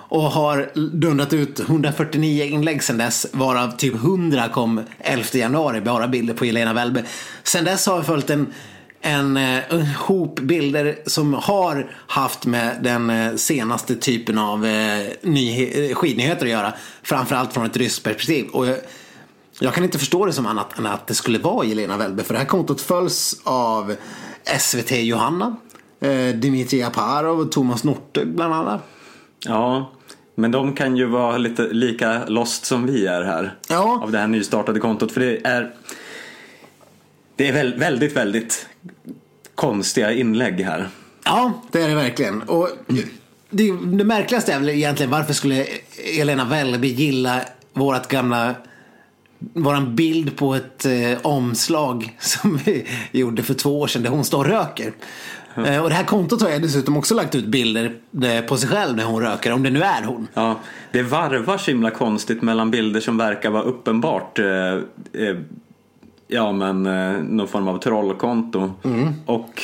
Och har dundrat ut 149 inlägg sedan dess. Varav typ 100 kom 11 januari. Bara bilder på Jelena Välbe. Sedan dess har vi följt en, en, eh, en hop bilder som har haft med den eh, senaste typen av eh, eh, skidnyheter att göra. Framförallt från ett ryskt perspektiv. Och jag, jag kan inte förstå det som annat än att det skulle vara Jelena Välbe. För det här kontot följs av SVT Johanna, eh, Dimitri Aparov och Thomas Northug bland annat. Ja, men de kan ju vara lite lika lost som vi är här. Ja. Av det här nystartade kontot. För det är Det är väl, väldigt, väldigt konstiga inlägg här. Ja, det är det verkligen. Och det, det märkligaste är väl egentligen varför skulle Elena Välby gilla vårat gamla Våran bild på ett eh, omslag som vi *laughs* gjorde för två år sedan där hon står och röker. Eh, och det här kontot har jag dessutom också lagt ut bilder eh, på sig själv när hon röker, om det nu är hon. Ja, det varvar så himla konstigt mellan bilder som verkar vara uppenbart eh, eh, Ja men eh, någon form av trollkonto. Och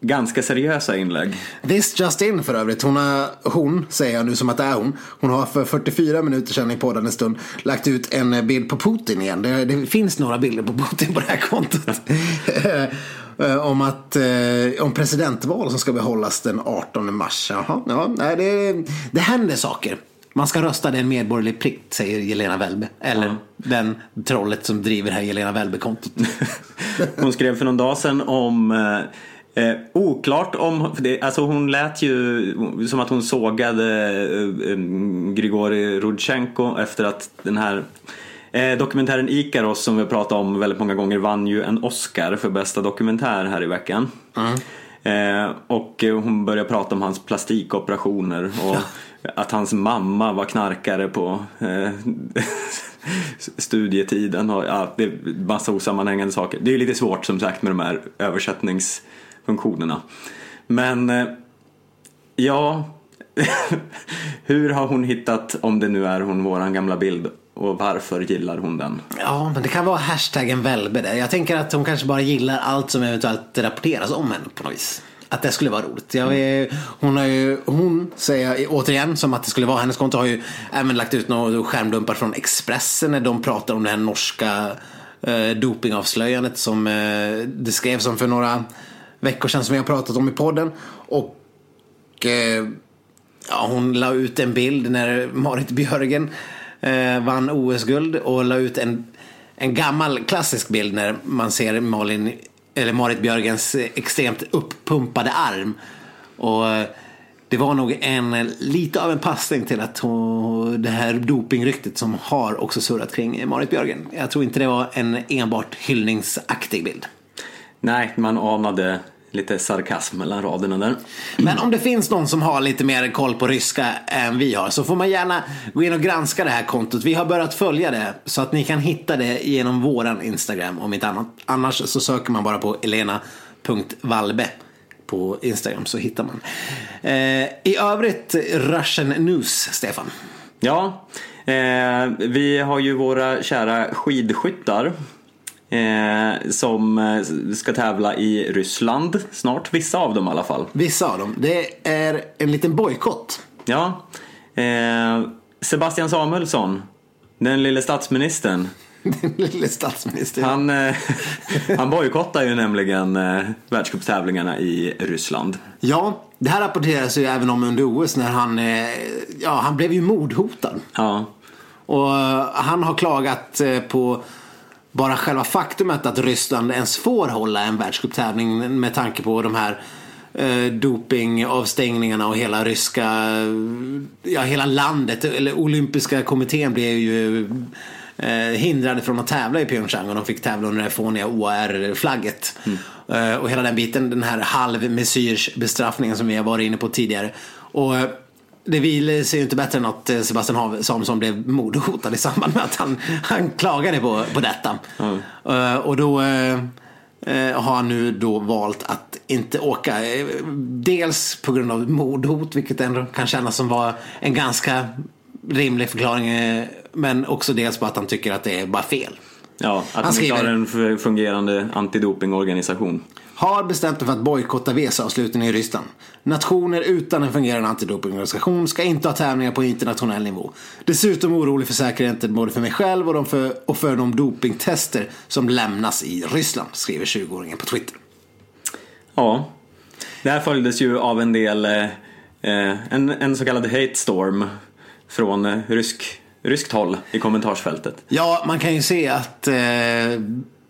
ganska seriösa inlägg. This just in för övrigt. Hon, har, hon, säger jag nu som att det är hon. Hon har för 44 minuter sedan i podden en stund lagt ut en eh, bild på Putin igen. Det, det finns några bilder på Putin på det här kontot. *laughs* Eh, om, att, eh, om presidentval som ska behållas den 18 mars. Jaha, ja, det, det händer saker. Man ska rösta, det är en medborgerlig plikt, säger Jelena Välbe. Eller den trollet som driver det här Jelena Välbe-kontot. *laughs* Hon skrev för någon dag sedan om eh, eh, oklart om, det, alltså hon lät ju som att hon sågade eh, eh, Grigori Rudchenko efter att den här eh, dokumentären Ikaros som vi har pratat om väldigt många gånger vann ju en Oscar för bästa dokumentär här i veckan. Eh, och hon började prata om hans plastikoperationer och att hans mamma var knarkare på eh, *laughs* studietiden och ja, det är massa osammanhängande saker. Det är lite svårt som sagt med de här funktionerna. Men eh, ja, *laughs* hur har hon hittat, om det nu är hon, våran gamla bild och varför gillar hon den? Ja, men det kan vara hashtaggen Välbe där. Jag tänker att hon kanske bara gillar allt som eventuellt rapporteras om henne på något vis. Att det skulle vara roligt. Jag vet, hon har ju, hon säger jag återigen som att det skulle vara hennes konto har ju även lagt ut några skärmdumpar från Expressen när de pratar om det här norska eh, dopingavslöjandet som eh, det skrevs om för några veckor sedan som vi har pratat om i podden. Och eh, ja, hon la ut en bild när Marit Björgen eh, vann OS-guld och la ut en, en gammal klassisk bild när man ser Malin, eller Marit Björgens extremt uppumpade arm. Och eh, det var nog en, lite av en passning till att hon, det här dopingryktet som har också surrat kring Marit Björgen. Jag tror inte det var en enbart hyllningsaktig bild. Nej, man anade lite sarkasm mellan raderna där. Men om det finns någon som har lite mer koll på ryska än vi har så får man gärna gå in och granska det här kontot. Vi har börjat följa det så att ni kan hitta det genom våran Instagram om inte annat. Annars så söker man bara på elena.valbe på Instagram så hittar man. Eh, I övrigt Russian News, Stefan. Ja, eh, vi har ju våra kära skidskyttar eh, som eh, ska tävla i Ryssland snart. Vissa av dem i alla fall. Vissa av dem. Det är en liten bojkott. Ja, eh, Sebastian Samuelsson, den lille statsministern. *laughs* Den lille statsministern. Han, eh, *laughs* han bojkottar ju nämligen eh, världscupstävlingarna i Ryssland. Ja, det här rapporteras ju även om under OS när han, eh, ja, han blev ju mordhotad. Ja, Och eh, han har klagat eh, på bara själva faktumet att Ryssland ens får hålla en världscuptävling med tanke på de här eh, dopingavstängningarna och hela ryska, ja hela landet, eller olympiska kommittén blev ju eh, hindrade från att tävla i Pyeongchang och de fick tävla under det fåniga OAR-flagget. Eh, och hela den biten, den här halvmesyrs bestraffningen som vi har varit inne på tidigare. Och det vill sig ju inte bättre än att eh, Sebastian Samuelsson blev mordhotad i samband med att han, *laughs* han klagade på, på detta. Eh, och då eh, har han nu då valt att inte åka. Dels på grund av mordhot, vilket ändå kan kännas som var en ganska rimlig förklaring. Men också dels på att han tycker att det är bara fel. Ja, att Han inte har en fungerande antidopingorganisation. Har bestämt sig för att bojkotta WC-avslutningen i Ryssland. Nationer utan en fungerande antidopingorganisation ska inte ha tävlingar på internationell nivå. Dessutom orolig för säkerheten både för mig själv och, de för, och för de dopingtester som lämnas i Ryssland, skriver 20-åringen på Twitter. Ja, det här följdes ju av en del, eh, eh, en, en så kallad hate storm från eh, rysk, ryskt håll i kommentarsfältet. Ja, man kan ju se att eh,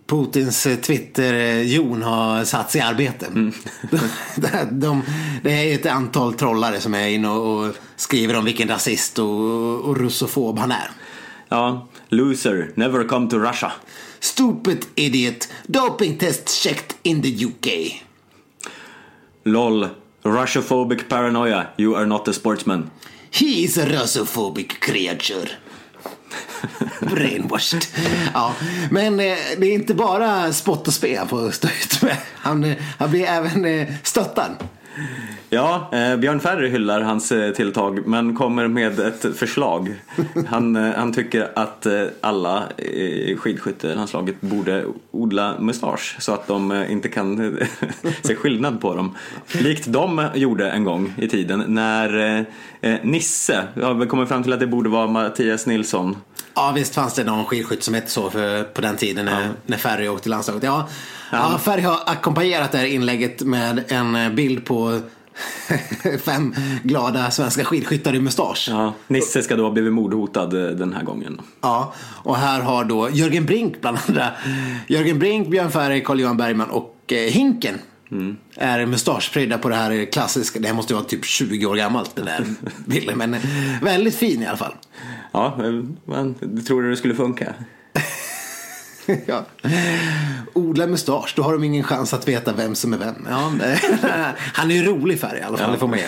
Putins eh, Twitter-jon har satts i arbete. de, *laughs* de, det är ett antal trollare som är inne och, och skriver om vilken rasist och, och russofob han är. Ja, loser, never come to Russia. Stupid idiot. Doping test checked in the UK. LOL, Russophobic paranoia, you are not a sportsman. He is a russophobic creature. *laughs* Brainwashed. Ja, men eh, det är inte bara spott och spe han får stå ut med. Han, eh, han blir även eh, stöttad. Ja, eh, Björn Ferry hyllar hans eh, tilltag men kommer med ett förslag. Han, eh, han tycker att eh, alla i skidskyttelandslaget borde odla mustasch så att de eh, inte kan eh, se skillnad på dem. Likt de gjorde en gång i tiden när eh, eh, Nisse, har kommit fram till att det borde vara Mattias Nilsson. Ja, visst fanns det någon skidskytt som hette så för, på den tiden när, när Ferry åkte landslaget. Ja, ja. Ferry har ackompanjerat det här inlägget med en eh, bild på *laughs* fem glada svenska skidskyttar i mustasch. Ja, Nisse ska då ha blivit mordhotad eh, den här gången. Ja, och här har då Jörgen Brink bland andra. Jörgen Brink, Björn Ferry, Carl-Johan Bergman och eh, Hinken. Är mustaschprydda på det här klassiska, det här måste ju vara typ 20 år gammalt den där *laughs* bilden. Men väldigt fin i alla fall. Ja, eh, men tror du det skulle funka? *laughs* *laughs* ja. Odla mustasch, då har de ingen chans att veta vem som är vem. Ja, *laughs* han är ju rolig färg i alla fall, Ja. det får man ge.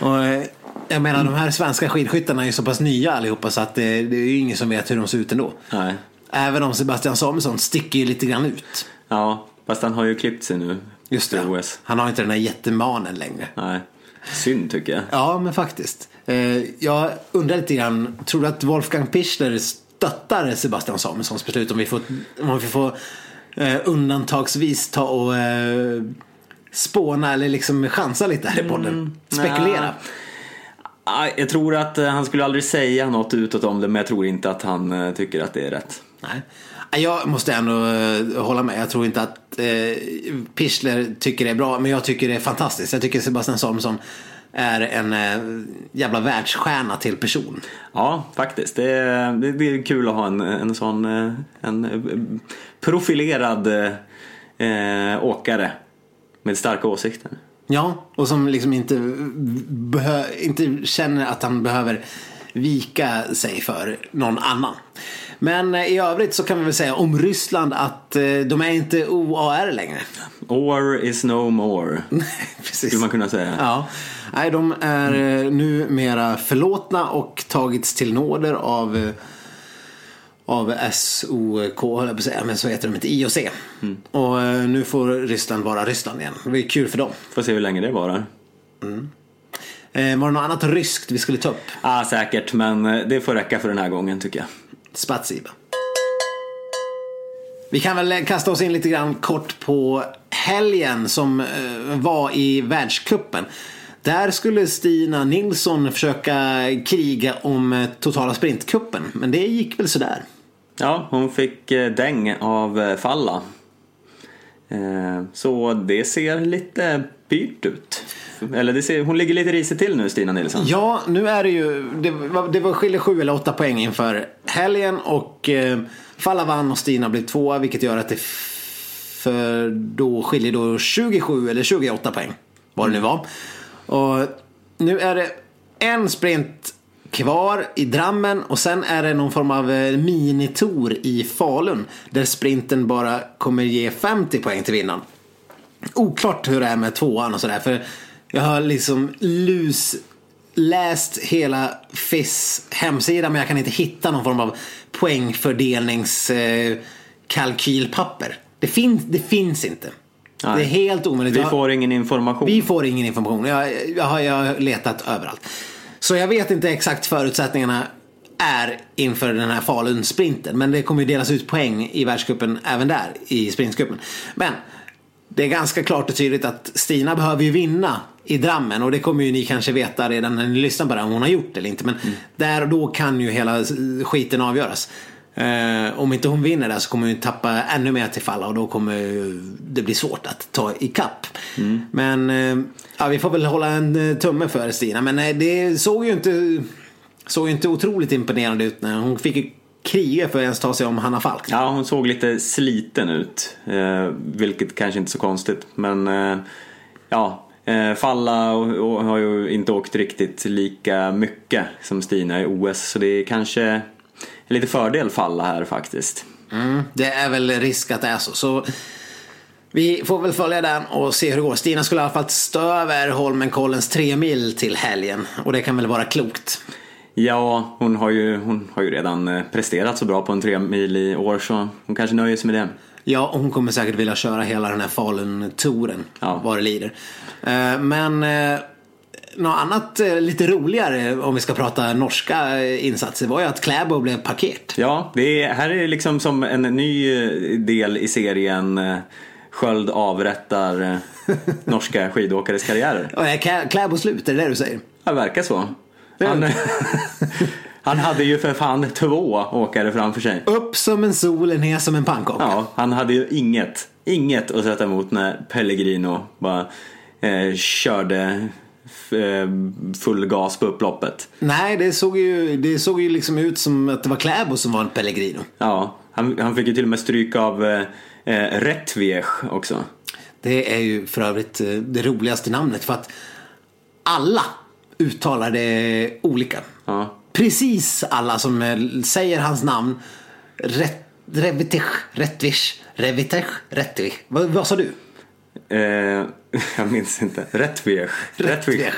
*laughs* Och, eh, Jag menar de här svenska skidskyttarna är ju så pass nya allihopa så att det, det är ju ingen som vet hur de ser ut ändå. Nej. Även om Sebastian Samuelsson sticker ju lite grann ut. Ja, fast han har ju klippt sig nu. Just det. OS. Han har inte den där jättemanen längre. Nej, synd tycker jag. Ja, men faktiskt. Eh, Jag undrar lite grann, tror du att Wolfgang Pichler stöttar Sebastian Samuelssons beslut om vi får, om vi får eh, undantagsvis ta och eh, spåna eller liksom chansa lite här i podden? Spekulera. nja. Ah, Jag tror att eh, han skulle aldrig säga något utåt om det, men jag tror inte att han eh, tycker att det är rätt. Nej. Jag måste ändå eh, hålla med. Jag tror inte att eh, Pichler tycker det är bra, men jag tycker det är fantastiskt. Jag tycker Sebastian Samuelsson är en eh, jävla världsstjärna till person. Ja, faktiskt. Det är, det är kul att ha en, en sån eh, en eh, profilerad eh, åkare med starka åsikter. Ja, och som liksom inte, behö- inte känner att han behöver vika sig för någon annan. Men eh, i övrigt så kan vi väl säga om Ryssland att eh, de är inte OAR längre. Or is no more, *laughs* Precis. skulle man kunna säga. Ja, nej de är eh, numera förlåtna och tagits till nåder av av SOK, jag säga, men så heter de inte IOC. Och eh, nu får Ryssland vara Ryssland igen. Det ju kul för dem. Får se hur länge det varar. Eh, var det något annat ryskt vi skulle ta upp? Ah, säkert, men det får räcka för den här gången tycker jag. Spatsiba. Vi kan väl kasta oss in lite grann kort på helgen som eh, var i världskuppen. Där skulle Stina Nilsson försöka kriga om eh, totala sprintkuppen, men det gick väl sådär. Ja, hon fick eh, däng av Falla. Så det ser lite pyrt ut. Eller det ser, hon ligger lite risigt till nu, Stina Nilsson. Ja, nu är det ju, det var, det var skiljer sju eller åtta poäng inför helgen och eh, Falla vann och Stina blev tvåa vilket gör att det för då skiljer då 27 eller 28 poäng. Vad det nu var. Och nu är det en sprint kvar i Drammen och sen är det någon form av eh, minitour i Falun där sprinten bara kommer ge 50 poäng till vinnaren. Oklart hur det är med tvåan och sådär för jag har liksom lus läst hela FIS hemsida men jag kan inte hitta någon form av poängfördelningskalkylpapper. Det, fin det finns inte. Nej. Det är helt omöjligt. Vi får ingen information. vi får ingen information. Jag, jag, har, jag har letat överallt. Så jag vet inte exakt förutsättningarna är inför den här Falun-sprinten. Men det kommer ju delas ut poäng i världscupen även där i sprintcupen. Men det är ganska klart och tydligt att Stina behöver ju vinna i Drammen och det kommer ju ni kanske veta redan när ni lyssnar på det om hon har gjort det eller inte. Men där och då kan ju hela skiten avgöras. Eh, om inte hon vinner där så kommer hon tappa ännu mer till falla och då kommer ju det bli svårt att ta ikapp. Men eh, ja, vi får väl hålla en eh, tumme för Stina. Men eh, det såg ju inte, såg ju inte otroligt imponerande ut när hon fick ju kriga för att ens ta sig om Hanna Falk. Ja, hon såg lite sliten ut. Eh, vilket kanske inte är så konstigt. Men eh, ja, eh, Falla och, och har ju inte åkt riktigt lika mycket som Stina i OS. Så det är kanske en lite fördel Falla här faktiskt. Mm, det är väl risk att det är så. så vi får väl följa den och se hur det går. Stina skulle i alla fall stå över Holmenkollens tre mil till helgen. Och det kan väl vara klokt. Ja, hon har ju, hon har ju redan eh, presterat så bra på en tre mil i år så hon kanske nöjer sig med det. Ja, och hon kommer säkert vilja köra hela den här Falun-touren. Ja. Vad det lider. Eh, Men eh, något annat lite roligare om vi ska prata norska insatser var ju att Kläbo blev paket. Ja, det är, här är liksom som en ny del i serien Sköld avrättar norska *laughs* skidåkares karriärer. Kläbo slut, är det det du säger? Det verkar så. Han, *laughs* han hade ju för fan två åkare framför sig. Upp som en sol, ner som en pannkaka. Ja, han hade ju inget, inget att sätta emot när Pellegrino bara eh, körde eh, full gas på upploppet. Nej, det såg, ju, det såg ju liksom ut som att det var Kläbo som var en Pellegrino. Ja, han, han fick ju till och med stryk av eh, eh, Rättviech också. Det är ju för övrigt eh, det roligaste namnet för att alla uttalar det olika. Ja. Precis alla som eh, säger hans namn. Ret- Revitech, Rättvich, Revitech, Rättvich. Vad, vad sa du? Eh, *laughs* jag minns inte. Rättviech. Rättviech.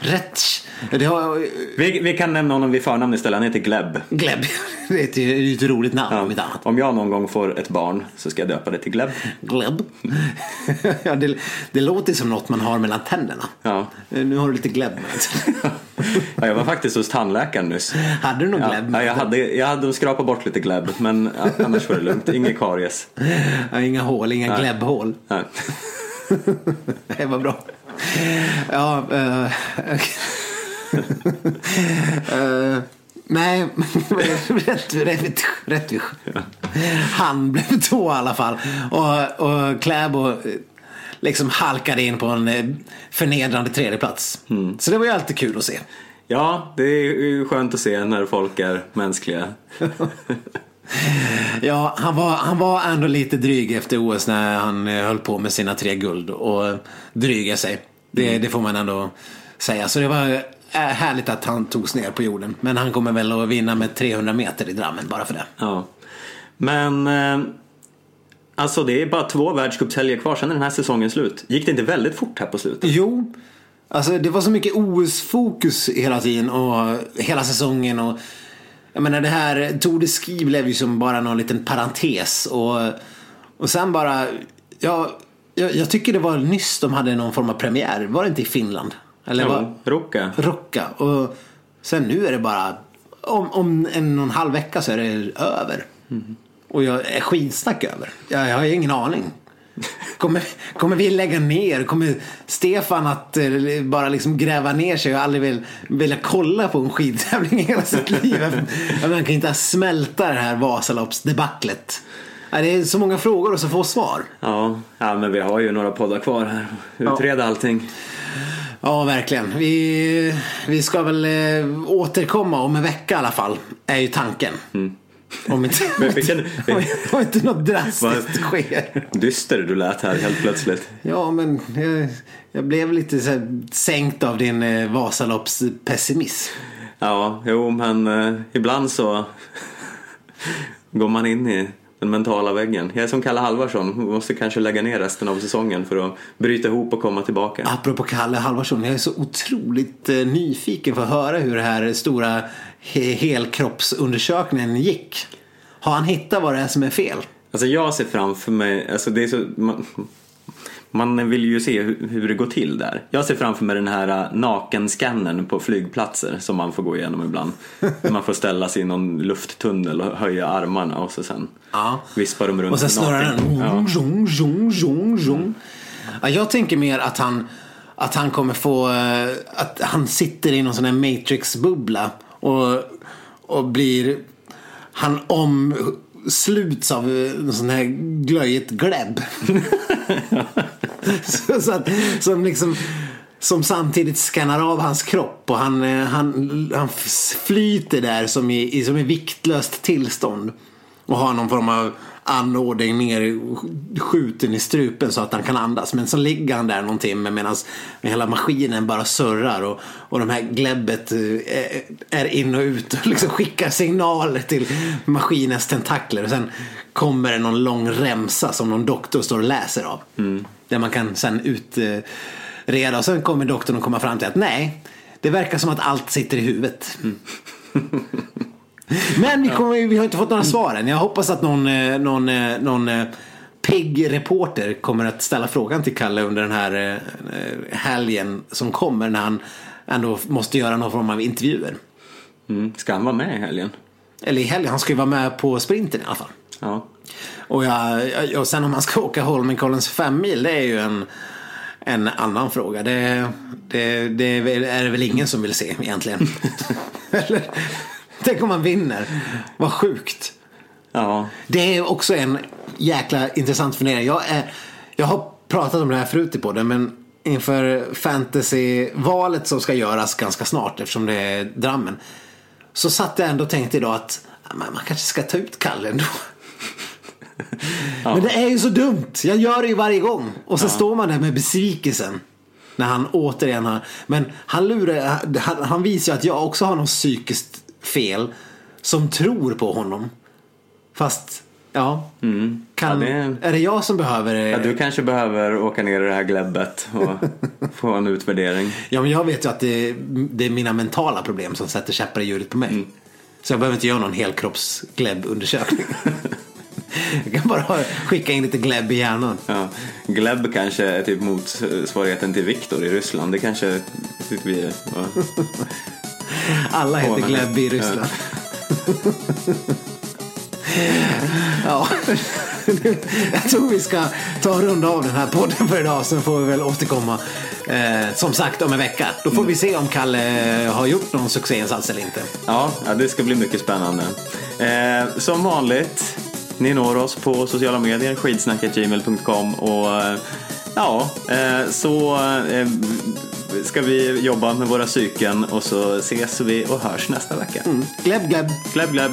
Rätt-. Det har Vi, vi kan nämna honom vid förnamn istället. Han heter Gleb. Gleb. *laughs* Det är ett, det är ju ett roligt namn Ja. om inte annat. Om jag någon gång får ett barn så ska jag döpa det till Gleb. Gleb. *laughs* ja, det, det låter som något man har mellan tänderna. Ja. Nu har du lite Gleb. Ja, jag var faktiskt hos tandläkaren nyss. Hade du någon Ja, Gleb? ja, jag, hade, jag hade skrapat bort lite Gleb men ja, annars var det lugnt. Inget karies. Ja, inga hål, inga Nej. Gleb-hål. Det var bra. Ja, eh, eh, nej, rätt, rätt, rätt. Han blev två i alla fall. Och, och Kläbo eh, liksom halkade in på en förnedrande tredjeplats. Så det var ju alltid kul att se. Ja, det är skönt att se när folk är mänskliga. *laughs* Ja, han var, han var ändå lite dryg efter OS när han eh, höll på med sina tre guld och dryga sig. Det, det får man ändå säga. Så det var eh, härligt att han togs ner på jorden. Men han kommer väl att vinna med 300 meter i Drammen bara för det. Ja. Men eh, alltså det är bara två världscupshelger kvar, sen är den här säsongen slut. Gick det inte väldigt fort här på slutet? Jo, alltså det var så mycket OS-fokus hela tiden och hela säsongen. och jag menar det här Tour de Ski blev ju som bara någon liten parentes. Och, och sen bara, ja, jag, jag tycker det var nyss de hade någon form av premiär. Var det inte i Finland? Eller var, Jo, Rocka. Rocka. Och sen nu är det bara, om, om en och en halv vecka så är det över. Och jag är skitsnack över. Jag, jag har ingen aning. Kommer, kommer vi lägga ner? Kommer Stefan att eh, bara liksom gräva ner sig och aldrig vill, vilja kolla på en skidtävling i hela sitt liv? Man kan inte smälta det här Vasaloppsdebaclet. Ja, Det är så många frågor och så få svar. Ja, ja, men vi har ju några poddar kvar här. Utreda allting. Ja, verkligen. Vi, vi ska väl eh, återkomma om en vecka i alla fall. Är ju tanken. Om inte, Men vilken- *laughs* om, om inte något drastiskt sker. Dyster du lät här helt plötsligt. Ja, men jag, jag blev lite så här sänkt av din eh, Vasaloppspessimism. Ja, jo, men eh, ibland så går man in i Den mentala väggen. Jag är som Kalle Halvarsson, måste kanske lägga ner resten av säsongen för att bryta ihop och komma tillbaka. Apropå Kalle Halvarsson, jag är så otroligt eh, nyfiken för att höra hur det här stora helkroppsundersökningen gick. Har han hittat vad det är som är fel? Alltså jag ser framför mig, alltså det är så, man, man vill ju se hur, hur det går till där. Jag ser framför mig den här äh, nakenscannern på flygplatser som man får gå igenom ibland. *laughs* Man får ställa sig i någon lufttunnel och höja armarna och så sen Ja. vispar de runt Och sen snurrar den. Ja. Zung, zung, zung, zung. Ja, jag tänker mer att han, att han kommer få, eh, att han sitter i någon sån här Matrix-bubbla och, och blir, han omsluts av någon sån här glöjigt gläbb. *laughs* så, så att, som liksom som samtidigt skannar av hans kropp och han, eh, han, han flyter där som i, i, som i viktlöst tillstånd. Och har någon form av anordning ner skjuten i strupen så att han kan andas. Men så ligger han där någon timme medan hela maskinen bara surrar och, och de här gläbbet eh, är in och ut och liksom skickar signaler till maskinens tentakler. Och sen kommer det någon lång remsa som någon doktor står och läser av. Där man kan sen utreda och sen kommer doktorn att komma fram till att nej, det verkar som att allt sitter i huvudet. *laughs* Men vi, kommer, vi har inte fått några svar än. Jag hoppas att någon, eh, någon, eh, någon eh, pigg reporter kommer att ställa frågan till Kalle under den här helgen som kommer när han ändå måste göra någon form av intervjuer. Mm. Ska han vara med i helgen? Eller i helgen, han ska ju vara med på sprinten i alla fall. Ja. Och, jag, och sen om man ska åka Holmenkollens femmil, det är ju en, en annan fråga. Det, det, det är det väl ingen som vill se egentligen. *laughs* Eller? *laughs* Tänk om man vinner. Vad sjukt. Ja. Det är också en jäkla intressant fundering. Jag, är, jag har pratat om det här förut i podden men inför fantasyvalet som ska göras ganska snart eftersom det är Drammen. Så satt jag ändå och tänkte idag att ja, men man kanske ska ta ut Kalle ändå. *laughs* Men det är ju så dumt. Jag gör det ju varje gång. Och så står man där med besvikelsen. När han återigen har... Men han lurar... Han, han visar ju att jag också har något psykiskt fel. Som tror på honom. Fast, ja. Kan, Ja, det- Är det jag som behöver... ja, du kanske behöver åka ner i det här gläbbet och *laughs* få en utvärdering. Ja, men jag vet ju att det, det är mina mentala problem som sätter käppar i hjulet på mig. Så jag behöver inte göra någon helkroppsgläbbundersökning. *laughs* jag kan bara skicka in lite gläbb i hjärnan. Ja. Gleb kanske är typ motsvarigheten till Viktor i Ryssland. Det kanske tycker vi är. Ja. *laughs* Alla heter Åh, men- Gleb i Ryssland. *laughs* Ja, *laughs* jag tror vi ska ta och runda av den här podden för idag. Sen får vi väl återkomma eh, som sagt om en vecka. Då får vi se om Kalle har gjort någon succéinsats eller inte. Ja, ja, det ska bli mycket spännande. Eh, som vanligt, ni når oss på sociala medier, skidsnacketgmail.com och eh, ja, eh, så eh, ska vi jobba med våra psyken och så ses vi och hörs nästa vecka. Gleb, gleb. Gleb, gleb!